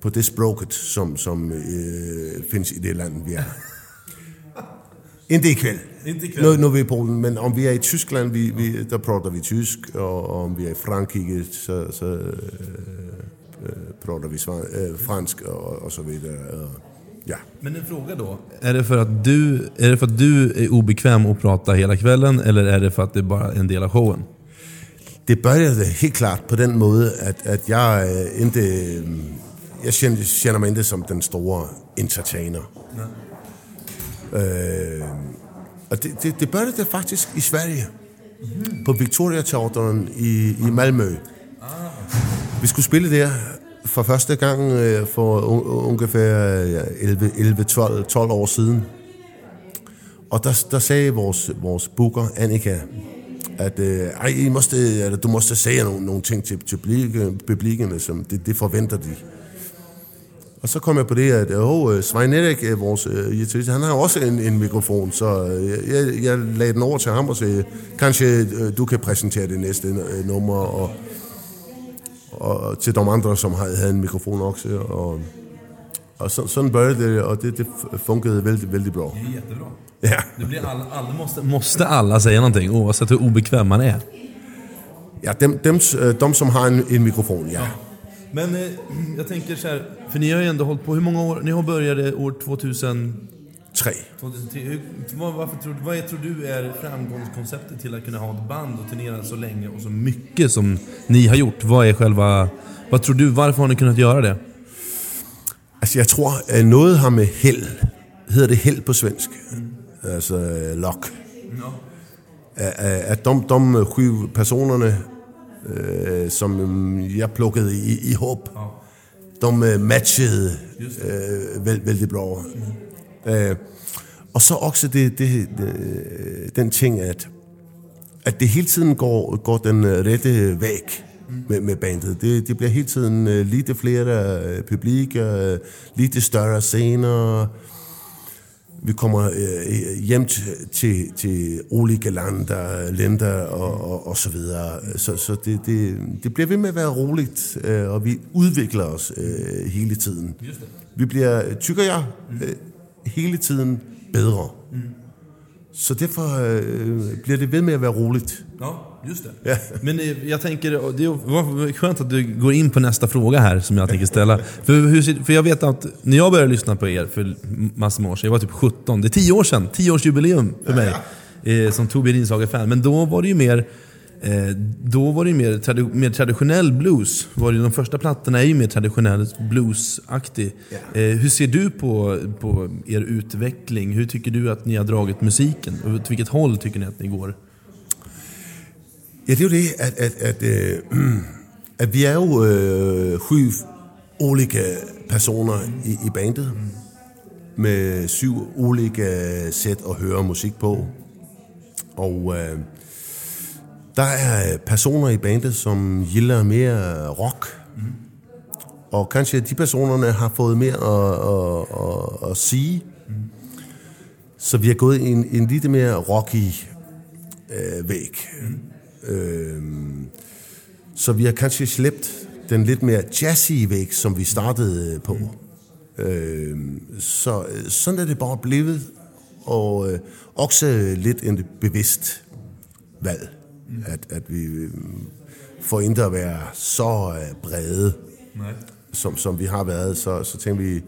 på det språket som, som äh, finns i det land vi är. Inte ikväll. Inte ikväll. Nu, nu är vi i Polen, men om vi är i Tyskland, vi, vi, där pratar vi tysk. Och om vi är i Frankrike så, så äh, pratar vi svan, äh, fransk och, och så vidare. Ja. Men en fråga då. Är det, för att du, är det för att du är obekväm att prata hela kvällen eller är det för att det är bara en del av showen? Det började helt klart på den måde, att, att jag äh, inte... Jag känner, känner mig inte som den stora entertainer. Øh, och det, det, det började faktiskt i Sverige. På Victoriateatern i, i Malmö. Vi skulle spela där för första gången øh, för un, ungefär ja, 11-12 år sedan. Och där, där sa vår, vår booker Annika att äh, I måste, du måste säga någonting till, till publiken, publiken som det, det förväntar de. Og så kom jeg på det, at oh, Svein Erik, øh, vores øh, guitarist, han har også en, en mikrofon, så jeg, jeg lagde den over til ham og sagde, kanskje du kan præsentere det næste nummer, og, og til de andre, som havde, en mikrofon også. Og, och så, sådan började det och det, det funkade väldigt, väldigt bra. Det är jättebra. Ja. Det blir alla, alla måste, måste alla säga någonting oavsett hur obekväm man är. Ja, dem, dem, de som har en, en mikrofon, ja. Men eh, jag tänker så här, för ni har ju ändå hållit på, hur många år? Ni har började år 2000... Tre. 2003. Hur, vad, varför tror, vad är, tror du är framgångskonceptet till att kunna ha ett band och turnera så länge och så mycket som ni har gjort? Vad är själva... Vad tror du, varför har ni kunnat göra det? Altså, jeg tror, at noget har med held. Hedder det held på svensk? Mm. Altså, øh, luck. No. At de, de sju personerne, øh, som jeg plukkede i, i håb, de øh, matchede øh, veld, vældig bra. Mm. Øh, og så også det, det, det, den ting, at, at det hele tiden går, går den øh, rette væg med, med bandet. Det, det bliver hele tiden uh, lite flere uh, publik, uh, lite større scener. Vi kommer uh, hjem til, til, til olika lander, länder og, og, og så videre. Så, så det, det, det bliver ved med at være roligt, uh, og vi udvikler os uh, hele tiden. Vi bliver, tykker jeg, uh, hele tiden bedre. Mm. Så därför uh, blir det ved med att vara roligt. Ja, just det. Men jag tänker, det var skönt att du går in på nästa fråga här som jag tänker ställa. För, hur, för jag vet att när jag började lyssna på er för massor med år sedan, jag var typ 17, det är 10 år sedan, 10-årsjubileum för mig. Eh, som Torbjörn Rinsager-fan. Men då var det ju mer Eh, då var det mer, tradi- mer traditionell blues. Var det, de första plattorna är ju mer traditionell bluesaktig. Eh, hur ser du på, på er utveckling? Hur tycker du att ni har dragit musiken? Och åt vilket håll tycker ni att ni går? Ja, det är ju det, att, att, att, äh, att vi är ju äh, øh, sju olika personer i, i bandet. Med syv olika sätt att höra musik på. Och øh, äh, der er personer i bandet, som gillar mer rock. Och kanske de personerna har fått mer att, att, att, att sige. Så vi har gått en, en lite mer rockig øh, väg. Mm så vi har kanske släppt den lite mer jazzy väg, som vi startade på. Øhm, så sådan är det bara blivit. Och øh, också lite en bevidst valg. At, at vi, for ikke at være så øh, Nej. som, som vi har været, så, så tænkte vi,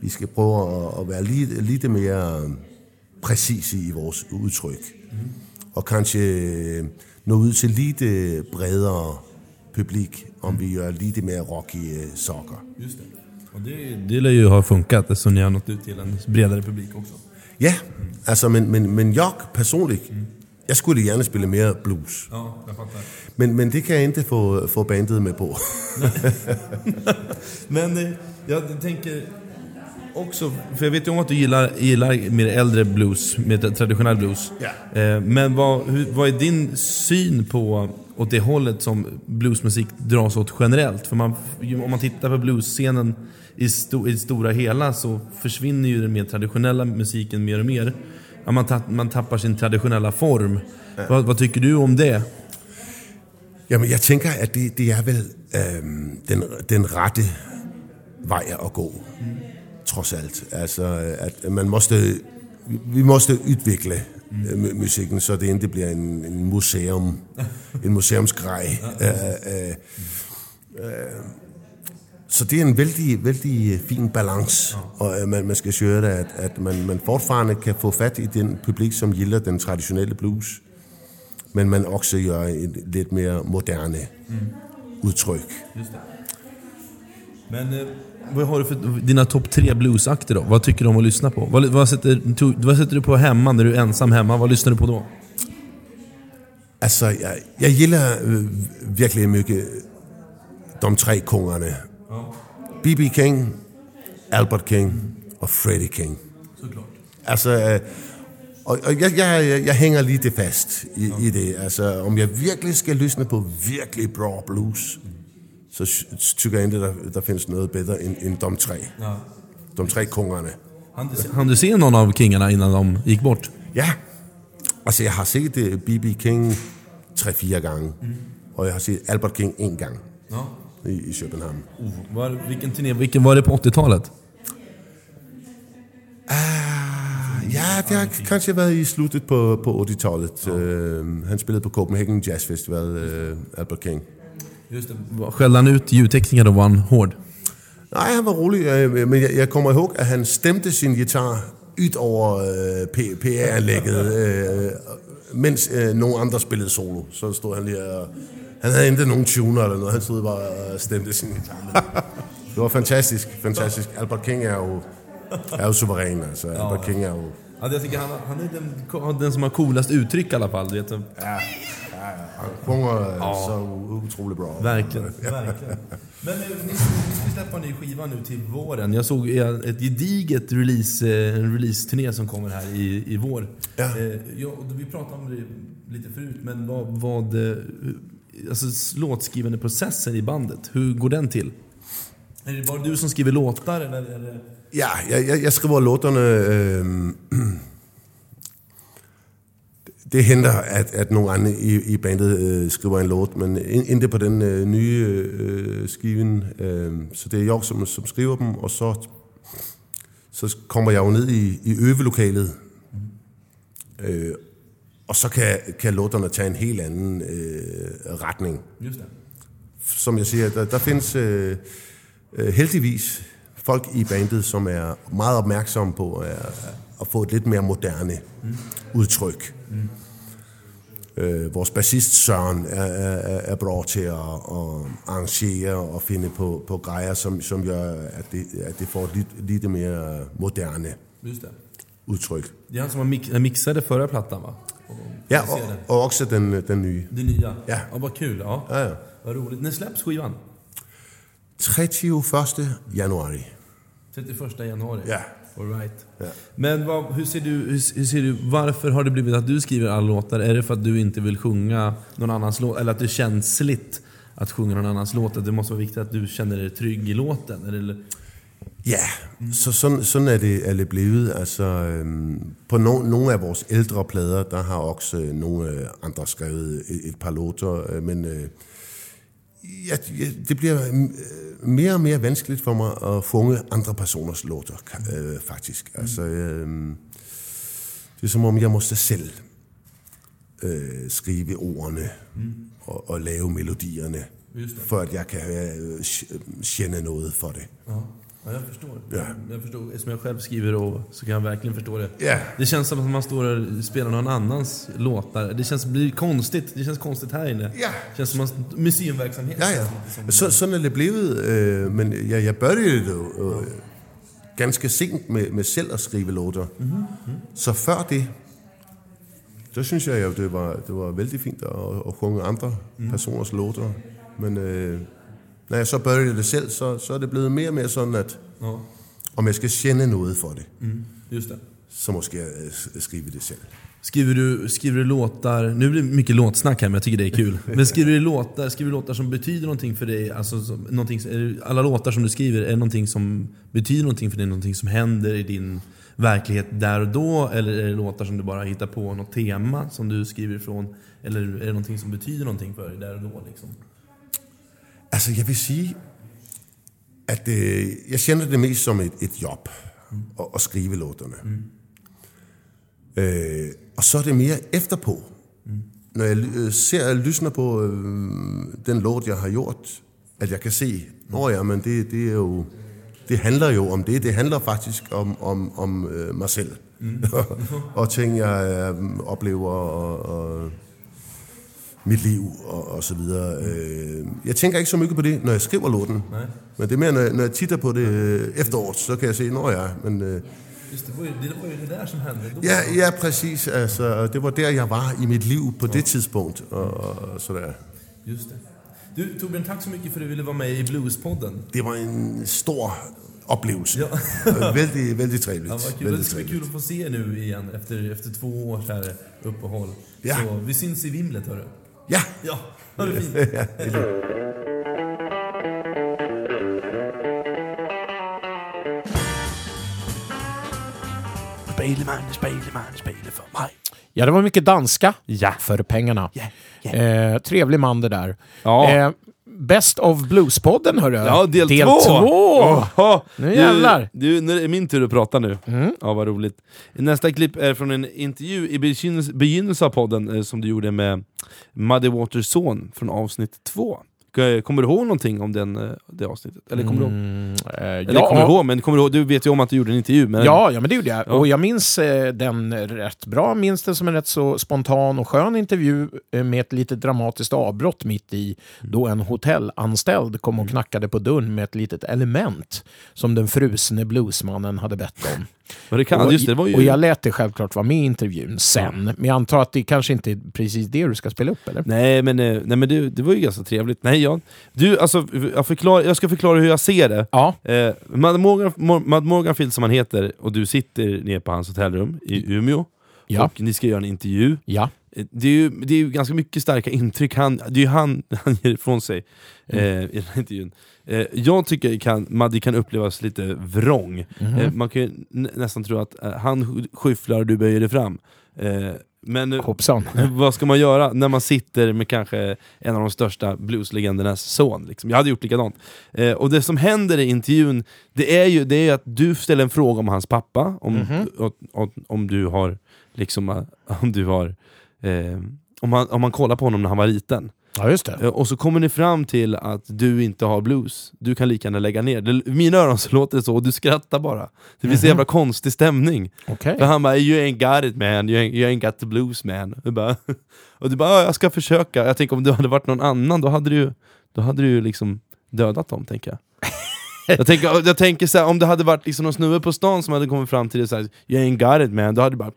vi skal prøve at, at være lidt, lidt mere præcise i vores udtryk. Mm. Og kanskje øh, nå ud til lidt øh, bredere publik, om vi gør lidt mere rock i øh, sokker. Just det. Och det, det lär ju ha funkat eftersom ni har nått ut till en bredare publik också. Ja, altså, men, men, men jeg personligt, jeg skulle gerne spille mere blues. Ja, jag fattar. Men, men det kan jeg ikke få, få bandet med på. Men eh, jag tänker också, för jag vet ju om att du gillar, gillar mer äldre blues, mer traditionell blues. Ja. Eh, Men vad, hur, vad är din syn på åt det hållet som bluesmusik dras åt generellt? För man, om man tittar på bluesscenen i, sto, i det stora hela så försvinner ju den mer traditionella musiken mer och mer. Ja, man, tapp, man tappar sin traditionella form. Vad, vad tycker du om det? Jamen, jeg tænker, at det, det er vel øhm, den, den rette vej at gå, trods alt. Altså, at man måste, vi måste udvikle mm. musikken, så det ikke bliver en, en museum, en museumsgrej. Øh, øh, øh, så det er en vældig, vældig fin balance, og øh, man, man skal gøre det, at, at man, man fortfarande kan få fat i den publik, som gilder den traditionelle blues, men man også gør et lidt mere moderne Mm. det. Men vad har du för dina topp tre bluesakter då? Vad tycker du om att lyssna på? Vad, vad, sätter, to, vad sätter du på hemma när du är ensam hemma? Vad lyssnar du på då? Altså, jeg, jeg gilder øh, virkelig mycket de tre kongerne. B.B. King, Albert King og Freddie King. Såklart. Altså, øh, og, og jeg, jeg, jeg, jeg hænger lidt fast i, i det. Altså, om jeg virkelig skal lyssna på virkelig bra blues, så tycker jeg ikke, der, der findes noget bedre end, end de tre. Ja. De tre kongerne. Han du, se- hann du se någon av kingarna innan de gick bort? Ja, altså jeg har set øh, B.B. King tre-fire gange, Mm. og jeg har set Albert King en gang Ja. i, i København. Uh, var, vilken turné, vilken var det på 80-talet? Ja, det har kanskje været i sluttet på, på 80-tallet. Øh, han spillede på Copenhagen Jazz Festival, øh, Albert King. Just det. Skällde han ut ljudtekniker då? Var han hård? Nej, han var rolig, men jeg kommer ihåg, at han stemte sin guitar ud over øh, P- PA-anlægget, øh, mens øh, nogle andre spillede solo. Så stod han og... Han havde ikke nogen tuner eller noget, han stod bare og stemte sin guitar. Det var fantastisk, fantastisk. Albert King er jo, er jo suveræn, altså. Albert King er jo... Ja, jag tycker han, han är den, den som har coolast uttryck i alla fall. Vet. Ja. Han sjunger ja. så utroligt bra. Verkligen. verkligen. Men eh, ni, ska släppa en ny skiva nu till våren. Jag såg eh, ett gediget release, eh, en release-turné som kommer här i, i vår. Ja. Ja, vi pratade om det lite förut, men vad, vad alltså, låtskrivande processen i bandet, hur går den till? Är det bara du som skriver låtar eller? Ja, jeg, jeg, jeg skriver låterne... Øh, det henter, at, at nogle andre i, i bandet øh, skriver en låt, men ikke på den øh, nye øh, skiven. Øh, så det er jeg, som, som skriver dem, og så, så kommer jeg jo ned i, i øvelokalet. Øh, og så kan, kan låterne tage en helt anden øh, retning. Just det. Som jeg siger, der, der findes øh, øh, heldigvis folk i bandet, som er meget opmærksomme på at, at få et lidt mere moderne Mm. udtryk. Mm. Øh, vores bassist Søren er, er, er bra til at, at arrangere og finde på, på grejer, som, som gør, at det, at det får lidt, lidt mere moderne Just det. udtryk. Det är han som har mix, mixade förra plattan va? Och- Ja, det. og også den, den nye. Det nya? Ja. ja vad kul. Ja. Ja, ja. Vad roligt. När släpps skivan? 31. januari. 31 januari? Ja. All right. Ja. Men vad, hur, ser du, hur, hur ser du, varför har det blivit att du skriver alla låtar? Är det för att du inte vill sjunga någon annans låt? Eller att det är känsligt att sjunga någon annans låt? Att det måste vara viktigt att du känner dig trygg i låten? Eller? Ja, så sådan, sådan er, det, er det blevet. Altså, øhm, på no, nogle af vores ældre plader, der har også øh, nogle øh, andre skrevet et, et par låter, øh, men øh, ja, ja, det bliver øh, mere og mere vanskeligt for mig at funge andre personers låter, ka- øh, faktisk. Altså, øh, det er som om, jeg måste selv øh, skrive ordene og, og lave melodierne, Just det. for at jeg kan øh, känna noget for det. Ja. Ja, jag förstår. Ja. Jag förstår. Eftersom jag själv skriver och så kan jag verkligen förstå det. Ja. Det känns som att man står och spelar någon annans låtar. Det känns blir konstigt. Det känns konstigt här inne. Ja. Det känns som man, museumverksamhet. Ja, ja. Så, sådan er det blevet, øh, men jeg, jeg började jo øh, ganske sent med, med selv at skrive låter. Mhm. Så før det, så synes jeg jo, det var, det var vældig fint at, at sjunge andre Mhm. personers låter. Men øh, når jeg så började det selv, så, så er det blevet mere og mere sådan, at Ja. om jeg skal känna noget for det, Mm, just det. så måske jeg øh, skrive det selv. Skriver du, skriver du låtar, nu blir det mycket låtsnack här men jag tycker det är kul. Men skriver du låtar, skriver du låtar som betyder någonting för dig? Alltså, som, någonting, alla låtar som du skriver, är det någonting som betyder någonting för dig? Någonting som händer i din verklighet där och då? Eller är det låtar som du bara hittar på något tema som du skriver ifrån? Eller är det någonting som betyder någonting för dig där och då? Liksom? Altså, jeg vil sige, at øh, jeg kender det mest som et, et job at, at skrive låterne. Mm. Øh, og så er det mere efterpå. Mm. Når jeg øh, ser og lysner på øh, den låt, jeg har gjort, at jeg kan se, nå ja, men det, det er jo... Det handler jo om det. Det handler faktisk om, om, om øh, mig selv. Mm. og ting, jeg øh, oplever, og, og mit liv, og, og så videre. Øh, jeg tænker ikke så mycket på det, når jeg skriver låten. Nej. Men det er mere, når jeg, når jeg titter på det øh, efteråret, så kan jeg se, nå ja, men... Øh, Just det, var ju, det var ju det där som hände då. ja, ja, præcis. Altså, det var der, jeg var i mit liv på det tidspunkt, og, og sådär. Just det. Du Torbjörn, tack så mycket för att du ville vara med i Bluespodden. Det var en stor oplevelse. Ja. vældig, vældig trevligt. Ja, vad kul. Vældig Det ska bli kul att få se nu igen efter, efter två års här uppehåll. Ja. Så vi syns i vimlet hörru. Ja. Ja, ha det fint. Speleman, speleman, spele för mig. Ja, det var mycket danska Ja. för pengarna. Eh, trevlig man det där. Ja. Eh, Best of Blues-podden, hörru. Ja, del, del två! två. Oho. Nu jävlar. Du, du, nu är det min tur att prata nu. Ja, vad roligt. Nästa klipp är från en intervju i begynnelse, begynnelsen av podden eh, som du gjorde med Muddy Waters son från avsnitt två. Kommer du ihåg någonting om den, eh, det avsnittet? Eller kommer du ihåg? Mm, eh, Eller ja. kommer du ihåg, men kommer du, ihåg, du vet ju om att du gjorde en intervju. Men... Ja, ja, men det gjorde jag. Ja. Och jag minns eh, den rätt bra. Minns den som en rätt så spontan och skön intervju eh, med ett litet dramatiskt avbrott mitt i då en hotellanställd kom och knackade på dörren med ett litet element som den frusne bluesmannen hade bett om. Men det kan, och, just det, var ju... och jag lät det självklart vara med i intervjun sen. Men jag antar att det kanske inte är precis det du ska spela upp, eller? Nej men, eh, nej, men det, det var ju ganska trevligt. Nej, jag, du, alltså, jag, förklar, jag ska förklara hur jag ser det. Ja. Eh, Mad, Morgan, Mor- Mad Morganfield som han heter, och du sitter nere på hans hotellrum i Umeå, Ja. och ni ska göra en intervju. Ja. Eh, Det är, ju, det är ju ganska mycket starka intryck han, det är ju han, han ger ifrån sig eh, i den här intervjun. Eh, jag tycker kan, Maddy kan upplevas lite vrång. Mhm. Eh, man kan ju nä- nästan tro att eh, han sk- skyfflar och du böjer dig fram. Eh, men eh, Hoppsan. vad ska man göra när man sitter med kanske en av de största blueslegendernas son? Liksom. Jag hade gjort likadant. Eh, och det som händer i intervjun, det är ju det är att du ställer en fråga om hans pappa, om, Mhm. och, och, om du har liksom, eh, om du har om, man, om man kollar på honom när han var liten. Ja, just det. Eh, Och så kommer ni fram till att du inte har blues, du kan lika gärna lägga ner. Det, mina öron så låter det så, och du skrattar bara. Det blir så Mhm. jävla konstig stämning. Okej. För han bara 'You ain't got it man, you ain't, you ain't got the blues man' och, bara, och du bara "Ja, 'Jag ska försöka' Jag tänker om du hade varit någon annan, då hade du då hade du liksom dödat dem, tänker jag. jag tänker, jag tänker så här, om det hade varit liksom någon snubbe på stan som hade kommit fram till såhär 'You ain't got it man' då hade du bara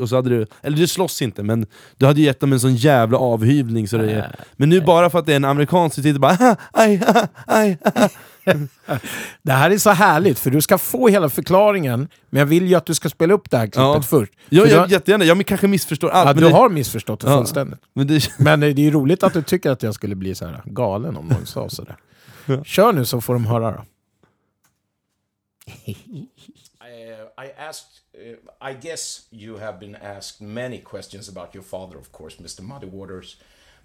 och så hade du, eller du slåss inte, men du hade gett dem en sån jävla avhyvling så det är, Men nu bara för att det är en amerikan så sitter bara "Ah, aj, ah, aj, ah." Det här är så härligt, för du ska få hela förklaringen, men jag vill ju att du ska spela upp det här klippet Ja. först. Ja, För jag, du, jättegärna, jag kanske missförstår allt ja, men du det- har missförstått det Ja. fullständigt. Men det, Men eh, det är ju roligt att du tycker att jag skulle bli så här galen om någon sa sådär. Kör nu så får de höra då. I asked, uh, I guess you have been asked many questions about your father, of course, Mr. Muddy Waters.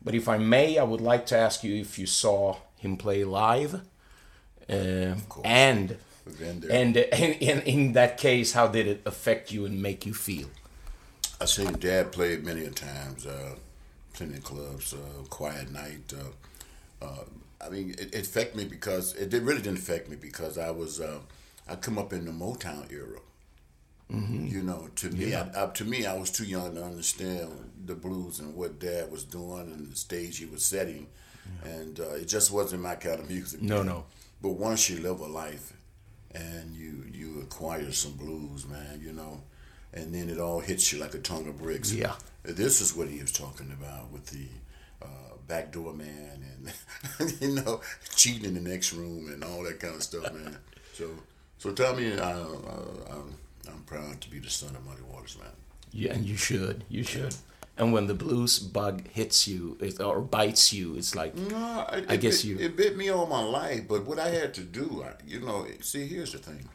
But if I may, I would like to ask you if you saw him play live. Uh, and there. and uh, in, in, that case, how did it affect you and make you feel? I seen Dad play many a times, uh, plenty of clubs, uh, Quiet Night. Uh, uh, I mean, it, it affected me because it did, really didn't affect me because I was I come up in the Motown era. Mhm. You know, to me, Yeah. I, I, to me, I was too young to understand the blues and what Dad was doing and the stage he was setting, and uh, it just wasn't my kind of music. No, man. no. But once you live a life, and you you acquire some blues, man, you know, and then it all hits you like a ton of bricks. Yeah. This is what he was talking about with the uh, backdoor man and you know cheating in the next room and all that kind of stuff, man. So so tell me, I, uh, I'm proud to be the son of Muddy Waters, man. Yeah, and you should. You should. And when the blues bug hits you it, or bites you, it's like No, it, I guess bit, you. It bit me all my life, but what I had to do, I, you know, see, here's the thing.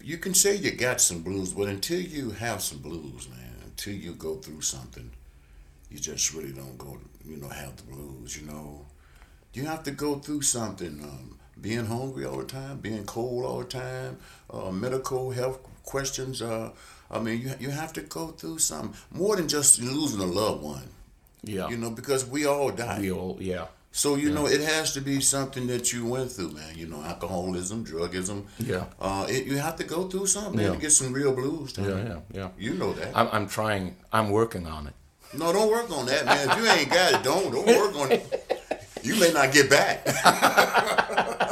You can say you got some blues, but until you have some blues, man, until you go through something, you just really don't go, you know, have the blues, you know. You have to go through something, um, being hungry all the time, being cold all the time, uh, medical health questions. Uh, I mean, you, you have to go through something more than just losing a loved one. Yeah. You know, because we all die. We all, yeah. So you Yeah. know, it has to be something that you went through, man. You know, alcoholism, drugism. Yeah. Uh, it, you have to go through something man, Yeah. to get some real blues. Yeah, yeah, yeah. You know that. I'm, I'm trying. I'm working on it. No, don't work on that, man. If you ain't got it, don't don't work on it. You may not get back.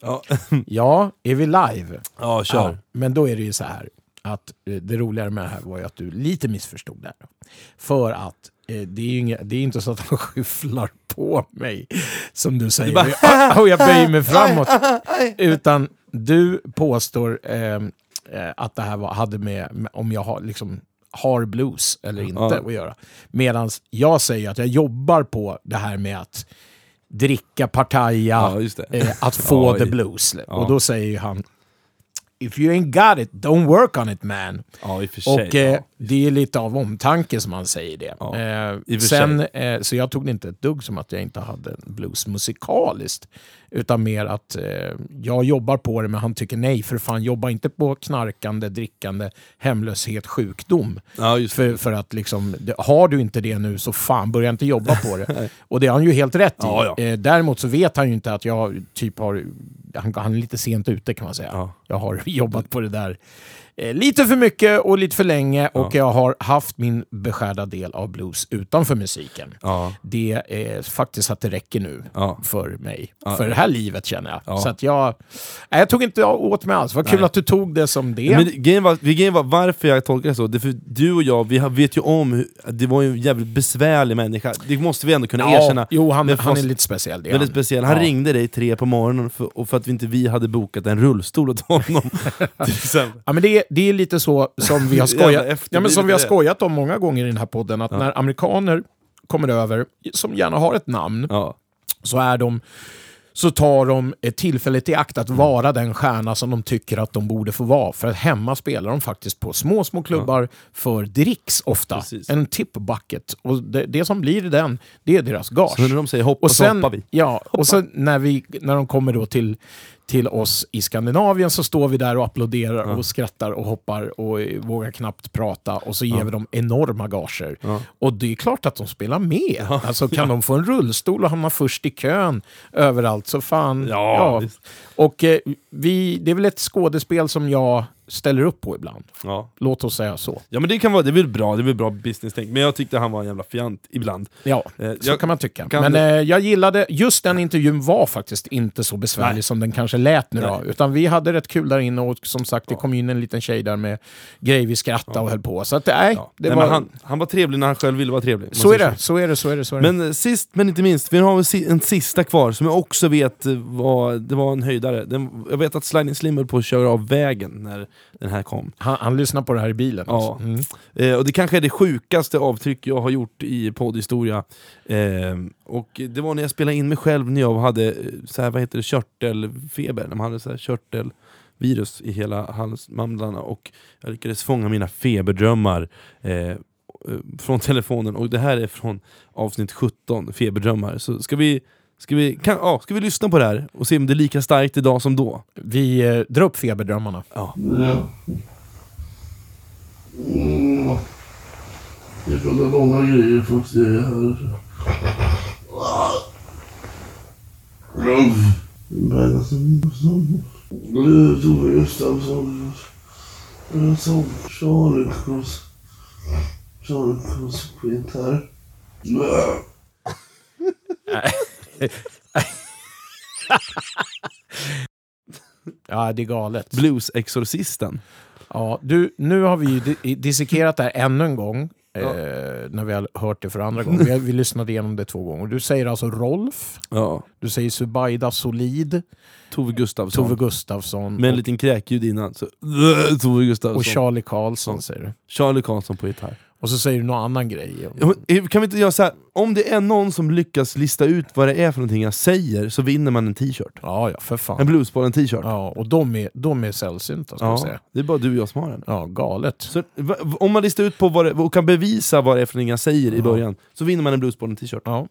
Ja. Ja, är vi live? Ja, kör. men då är det ju så här att eh, det roligare med det här var ju att du lite missförstod det här. För att eh, det är ju inga, det är inte så att han skyfflar på mig, som du säger, Du bara- och jag böjer mig framåt. Utan du påstår ehm, eh, att det här var, hade med, med om jag har, liksom, har blues eller inte Ja. att göra. Medan jag säger att jag jobbar på det här med att dricka, partaja, Ja, eh, att få Ja, the blues. ja. Och då säger han If you ain't got it, don't work on it man. Och eh. Det är lite av omtanke som han säger det. Ja, eh, i sen, eh, så jag tog det inte ett dugg som att jag inte hade blues musikaliskt. Utan mer att eh, jag jobbar på det, men han tycker nej, för fan jobba inte på knarkande, drickande, hemlöshet, sjukdom. Ja, för, för att liksom, det, har du inte det nu så fan, börja inte jobba på det. Och det har han ju helt rätt i. Ja, ja. Eh, däremot så vet han ju inte att jag typ har, han, han är lite sent ute kan man säga. Ja. Jag har jobbat på det där lite för mycket och lite för länge och jag har haft min beskärda del av blues utanför musiken. Ja. Det är faktiskt att det räcker nu Ja. för mig. För det här livet känner jag. Ja. Så att jag, nej, jag tog inte åt mig alls. Vad kul Nej. att du tog det som det. Men grejen var, grejen var varför jag tolkar det så, det är för du och jag, vi vet ju om hur, det var en jävligt besvärlig människa, det måste vi ändå kunna erkänna. jo, han- han är lite speciell, det är Väldigt han. speciell. Han ringde dig tre på morgonen för, och för att vi inte vi hade bokat en rullstol åt honom. Ja, men det, är, det är lite så som vi har skojat, ja, men som vi har skojat om många gånger i den här podden, att när amerikaner kommer över, som gärna har ett namn, Ja. så är de så tar de tillfället i akt att vara den stjärna som de tycker att de borde få vara. För att hemma spelar de faktiskt på små, små klubbar för dricks ofta. Precis. En tip bucket. Och det, det som blir den, det är deras gage. Så när de säger hoppa och så sen, hoppar vi. Ja, och sen när, vi, när de kommer då till, till oss i Skandinavien så står vi där och applåderar och skrattar och hoppar och vågar knappt prata och så ger vi dem enorma gager. Och det är klart att de spelar med. Alltså kan de få en rullstol och hamna först i kön överallt så fan. Ja. Och eh, vi, det är väl ett skådespel som jag ställer upp på ibland. Ja. Låt oss säga så. ja men det kan vara, det är väl bra, det är väl bra business-tänk, men jag tyckte han var en jävla fjant ibland. Ja, Eh, så jag- kan man tycka. kan Men du- eh, jag gillade, just den intervjun var faktiskt inte så besvärlig Nej. som den kanske lät nu då. Nej. Utan vi hade rätt kul där inne och som sagt det kom in en liten tjej där med grejer vi skrattade och höll på. Så att nej, Ja. det Nej, var... han, han var trevlig när han själv ville vara trevlig. så är det, så är det, så är det. Så är det. Men eh, sist men inte minst, vi har en sista kvar som jag också vet eh, var, det var en höjdare. Den, jag vet att Sliding Slim höll på att köra av vägen när den här kom. han, han lyssnar på det här i bilen. Ja. Alltså. Mm. Eh, och det kanske är det sjukaste avtryck jag har gjort i poddhistoria. Eh, och det var när jag spelade in mig själv när jag hade eh, så här, vad heter det, körtelfeber, när man hade så här körtelvirus i hela halsmandlarna och jag lyckades fånga mina feberdrömmar eh, eh, från telefonen och det här är från avsnitt 17, feberdrömmar. Så ska vi, ska vi, kan, ja, ska vi lyssna på det här och se om det är lika starkt idag som då? Vi eh, drar upp feberdrömmarna. Ja. Mm. Jag pratar långa grejer fast jag är här. Bergdahl Gustafsson. Tove Gustafsson. Charlie Cross på gitarr. Ja, det är galet. Bluesexorcisten. Ja, du, nu har vi ju di- dissekerat det här ännu en gång. Ja. Eh, när vi har hört det för andra gången. Vi, vi lyssnade igenom det två gånger. Du säger alltså Rolf. Ja. Du säger Subaida Solid. Tove Gustafsson. Tove Gustafsson. Med en liten kräkljud innan. Så, Tove Gustafsson. och Charlie Karlsson säger du. Charlie Karlsson på gitarr. Och så säger du någon annan grej. Ja, eh, Kan vi inte göra så här? om det är någon som lyckas lista ut vad det är för någonting jag säger så vinner man en t-shirt. Ja, ja, för fan. En Bluesbollen t-shirt. Ja, och de är, de är sällsynta ska Ja, jag säga. det är bara du och jag som har den. Ja, galet. Så, va- om man listar ut på vad det, och kan bevisa vad det är för någonting jag säger i början, så vinner man en Bluesbollen t-shirt. Ja.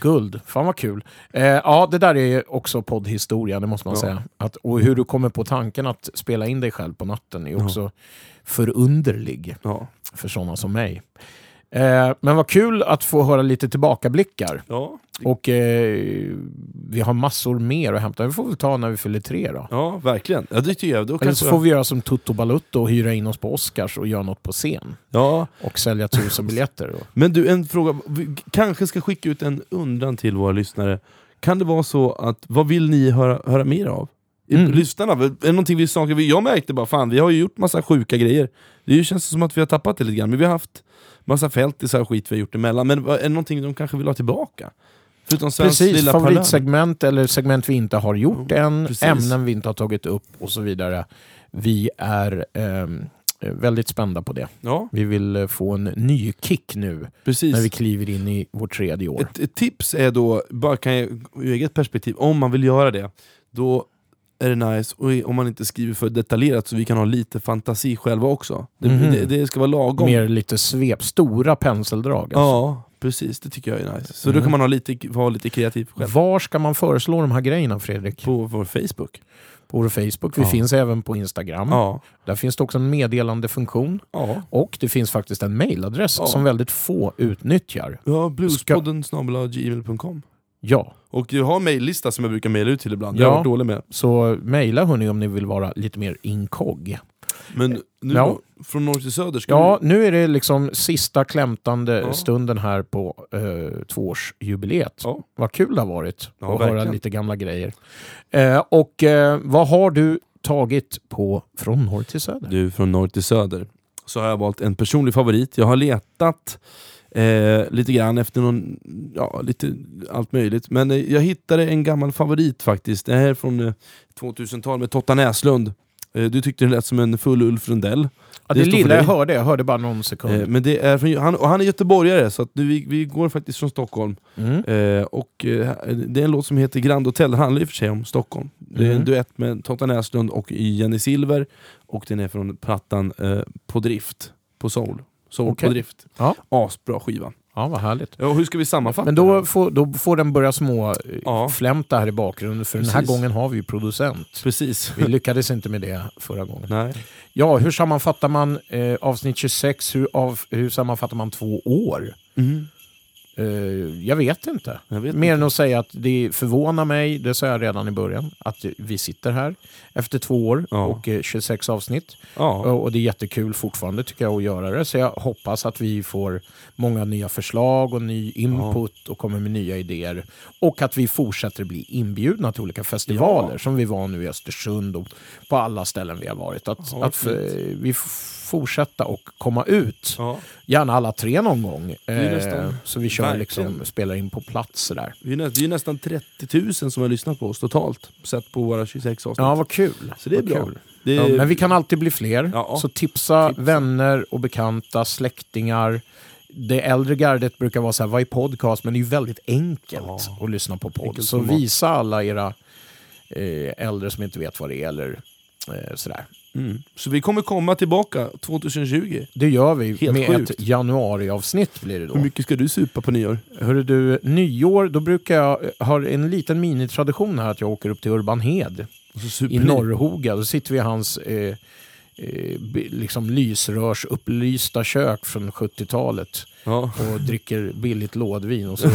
Guld, fan vad kul. Eh, ja, det där är också poddhistoria, det måste man Ja. säga. Att, och hur du kommer på tanken att spela in dig själv på natten är Ja. Förunderlig Ja. för sådana som mig. Eh, men vad kul att få höra lite tillbakablickar. Ja. Och eh, vi har massor mer att hämta. Det får vi ta när vi fyller tre då. ja, verkligen. Ja, det tycker jag. Då Eller så får vi göra som Toto Balutto och hyra in oss på Oscars och göra något på scen. Ja, Och sälja tusen biljetter. Men du, en fråga. Vi kanske ska skicka ut en undran till våra lyssnare. Kan det vara så att, vad vill ni höra, höra mer av? Mm. Lyssnarna, är det någonting vi saknar? Jag märkte bara, fan vi har ju gjort massa sjuka grejer. Det känns som att vi har tappat det lite grann, men vi har haft massa fältisar och skit vi har gjort emellan. Men är det någonting de kanske vill ha tillbaka? Förutom Precis, favoritsegment eller segment vi inte har gjort än, precis. ämnen vi inte har tagit upp och så vidare. Vi är ehm, väldigt spända på det. Ja, Vi vill eh, få en ny kick nu precis. när vi kliver in i vårt tredje år. Ett, ett tips är då, bara kan jag, ur eget perspektiv, om man vill göra det, då är det nice och om man inte skriver för detaljerat så vi kan ha lite fantasi själva också. Det, Mhm. det, det ska vara lagom. Mer lite svep, stora penseldrag. Alltså. Ja, precis. Det tycker jag är nice. Så då Mm. kan man ha lite, vara lite kreativ själv. Var ska man föreslå de här grejerna Fredrik? På vår Facebook. På vår Facebook. Vi Ja. finns även på Instagram. Ja. Där finns det också en meddelandefunktion. Ja. Och det finns faktiskt en mailadress som väldigt få utnyttjar. Ja, bluespodden gmail.com. Ja, Och jag har en mejllista som jag brukar mejla ut till ibland. Ja. Jag har varit dålig med. så mejla hörni om ni vill vara lite mer inkogg. Men nu Ja. från norr till söder, ska Ja, nu är det liksom sista klämtande Ja. stunden här på eh, tvåårsjubileet. Ja. Vad kul det har varit Ja, att höra verkligen. lite gamla grejer. Eh, och eh, vad har du tagit på från norr till söder? du från norr till söder, så har jag valt en personlig favorit. Jag har letat eh, lite grann efter någon, ja, lite allt möjligt. Men eh, jag hittade en gammal favorit faktiskt. Det här är från eh, 2000-tal med Totta Näslund. Eh, du tyckte det lät som en full Ulf Rundell. Ja, det för lilla jag hörde, jag hörde bara någon sekund. Eh, men det är från, han, och han är göteborgare, så att nu, vi, vi går faktiskt från Stockholm. Mm. Eh, och Det är en låt som heter Grand Hotel, den handlar i och för sig om Stockholm. Det är en Mm. duett med Totta Näslund och Jenny Silver, och den är från plattan På drift, på Soul. Soul Okej. på drift. Ja. Asbra skiva. Ja, vad härligt. Ja, och hur ska vi sammanfatta Men då får, då får den börja små eh, Ja. flämta här i bakgrunden, för den här Precis. gången har vi ju producent. Precis. Vi lyckades inte med det förra gången. Nej. Ja, hur sammanfattar man eh, avsnitt 26? Hur, av, hur sammanfattar man två år? Mm. Eh, jag vet inte. Jag vet Mer inte. än att säga att det förvånar mig, det sa jag redan i början, att vi sitter här efter två år Ja. och eh, 26 avsnitt. Ja. Och det är jättekul fortfarande tycker jag att göra det. Så jag hoppas att vi får många nya förslag och ny input och kommer med nya idéer. Och att vi fortsätter bli inbjudna till olika festivaler Ja. som vi var nu i Östersund och på alla ställen vi har varit. Att, Ja, att eh, vi fortsätta och komma ut. Ja. Gärna alla tre någon gång. Eh, nästan- så vi kör liksom, spelar in på plats sådär. Vi är, nä, vi är nästan 30 000 som har lyssnat på oss totalt, sett på våra 26 avsnitt. Ja, vad kul. Så det är Vad bra. kul. Det Ja, men vi kan alltid bli fler. Ja. Så tipsa, Tipsa. vänner och bekanta, släktingar. Det äldre gardet brukar vara så här, vad är podcast? Men det är ju väldigt enkelt Ja. att lyssna på podd. Så visa alla era eh, äldre som inte vet vad det är eller sådär. mm. Så vi kommer komma tillbaka 2020. Det gör vi Helt med sjukt. ett januariavsnitt blir det då. Hur mycket ska du supa på nyår? Hörru du, nyår, då brukar jag ha en liten minitradition här att jag åker upp till Urban Hed Och så super i. Norrhoga. Då sitter vi i hans eh, eh, liksom lysrörsupplysta kök från 70-talet Ja. och dricker billigt lådvin och så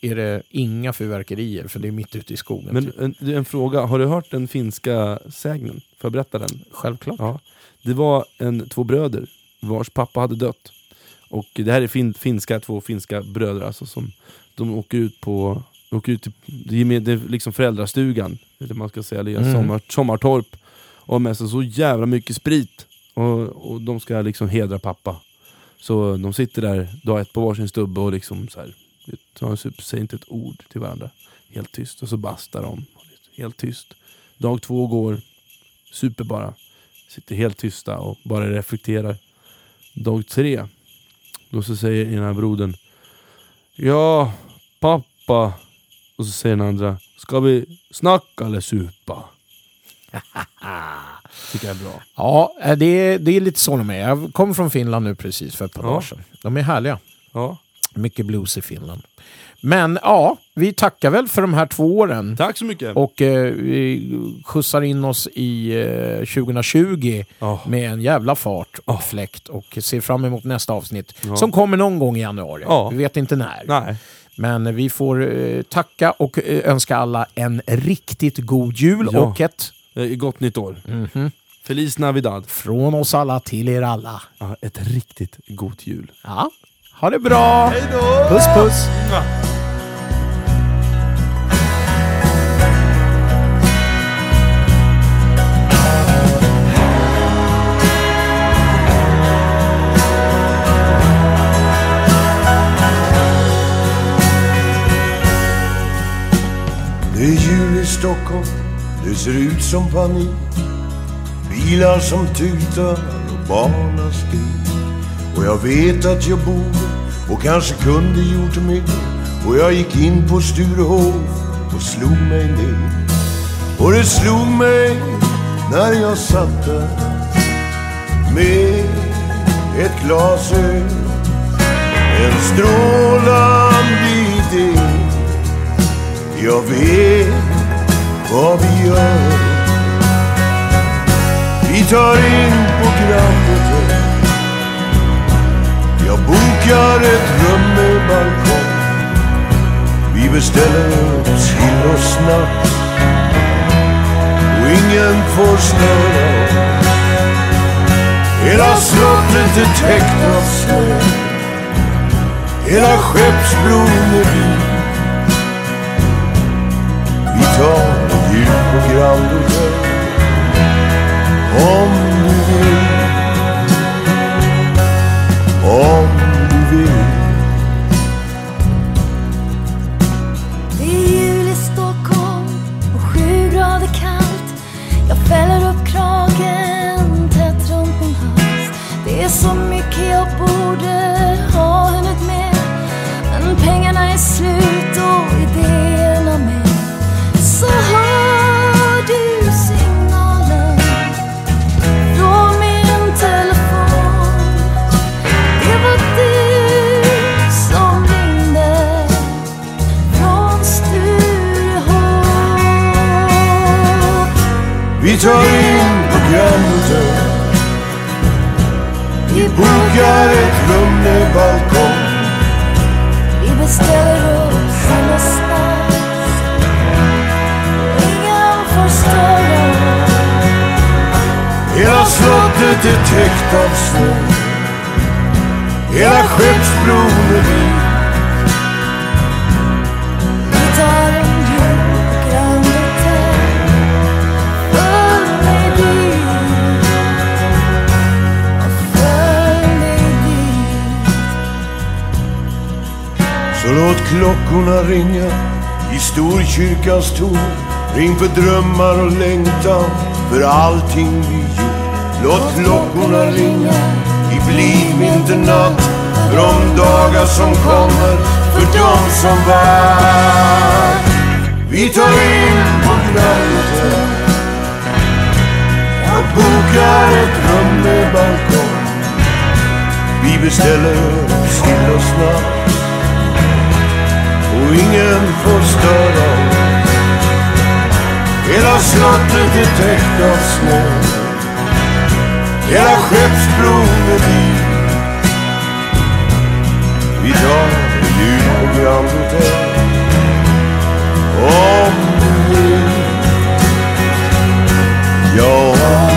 är det inga fyrverkerier för det är mitt ute i skogen. Men typ. en, du, en fråga, har du hört den finska sägnen? Får jag berätta den? Självklart. Ja. Det var en, två bröder vars pappa hade dött. Och det här är fin, finska, två finska bröder alltså, som de åker ut på åker ut till, det är, med, det är liksom föräldrastugan, eller man ska säga, är Mm. sommar, sommartorp. Och har med sig så jävla mycket sprit. Och, och de ska liksom hedra pappa. Så de sitter där dag ett på varsin stubbe och liksom så här, vet, de säger inte ett ord till varandra. Helt tyst. Och så bastar de. Helt tyst. Dag två går, super bara. Sitter helt tysta och bara reflekterar. Dag tre, då så säger ena brodern Ja, pappa. Och så säger den andra Ska vi snacka eller supa? Tycker jag är bra. Ja, eh, det är, det är lite så de är. Jag kom från Finland nu precis för ett par Ja. dagar sedan. De är härliga. Ja. Mycket blues i Finland. Men ja, vi tackar väl för de här två åren. Tack så mycket. Och eh, vi skjutsar in oss i eh, 2020 med en jävla fart och fläkt och ser fram emot nästa avsnitt Ja. som kommer någon gång i januari. Ja. Vi vet inte när. Nej. Men vi får eh, tacka och eh, önska alla en riktigt god jul Ja. och ett Gott nytt år. Mhm. Feliz Navidad. Från oss alla till er alla. Ja, ett riktigt god jul. Ja. Ha det bra! Puss puss! Det är jul i Stockholm, det ser ut som panik. Bilar som tutar och barnaskrik. Och jag vet att jag borde och kanske kunde gjort mer. Och jag gick in på Sturehof och slog mig ner. Och det slog mig när jag satt där med ett glas öl. En strålande idé. Jag vet vad vi gör. Vi tar in på Grand Hotel. Jag bokar ett rum med balkong. Vi beställer till oss snabbt snaps. Och ingen får störa. Hela slottet är täckt av snö. Hela Skeppsbron är vit. Vi tar en Grand Hotel Om du vill Om du vill Det är jul i Stockholm och sju grader kallt. Jag fäller upp kragen tätt runt min hals. Det är så mycket jag borde ha hunnit med. Men pengarna är slut Vi tar in på Grand Vi bokar ett rum med balkong Vi beställer och snaps. Ingen får störa oss. Hela slottet är täckt av snö Hela Skeppsbron är vit låt klockorna ringa i Storkyrkans torn. Ring för drömmar och längtan, för allting vi gjort. Låt klockorna ringa i blim inte natt. för de dagar som kommer, för de som var. Vi tar in på Grand och bokar ett rum med balkong. Vi beställer stilla snabbt och ingen får störa Hela slottet är täckt av små. Hela Skeppsbron är vit Idag är jul på Grand Hotel Om du vill. Ja.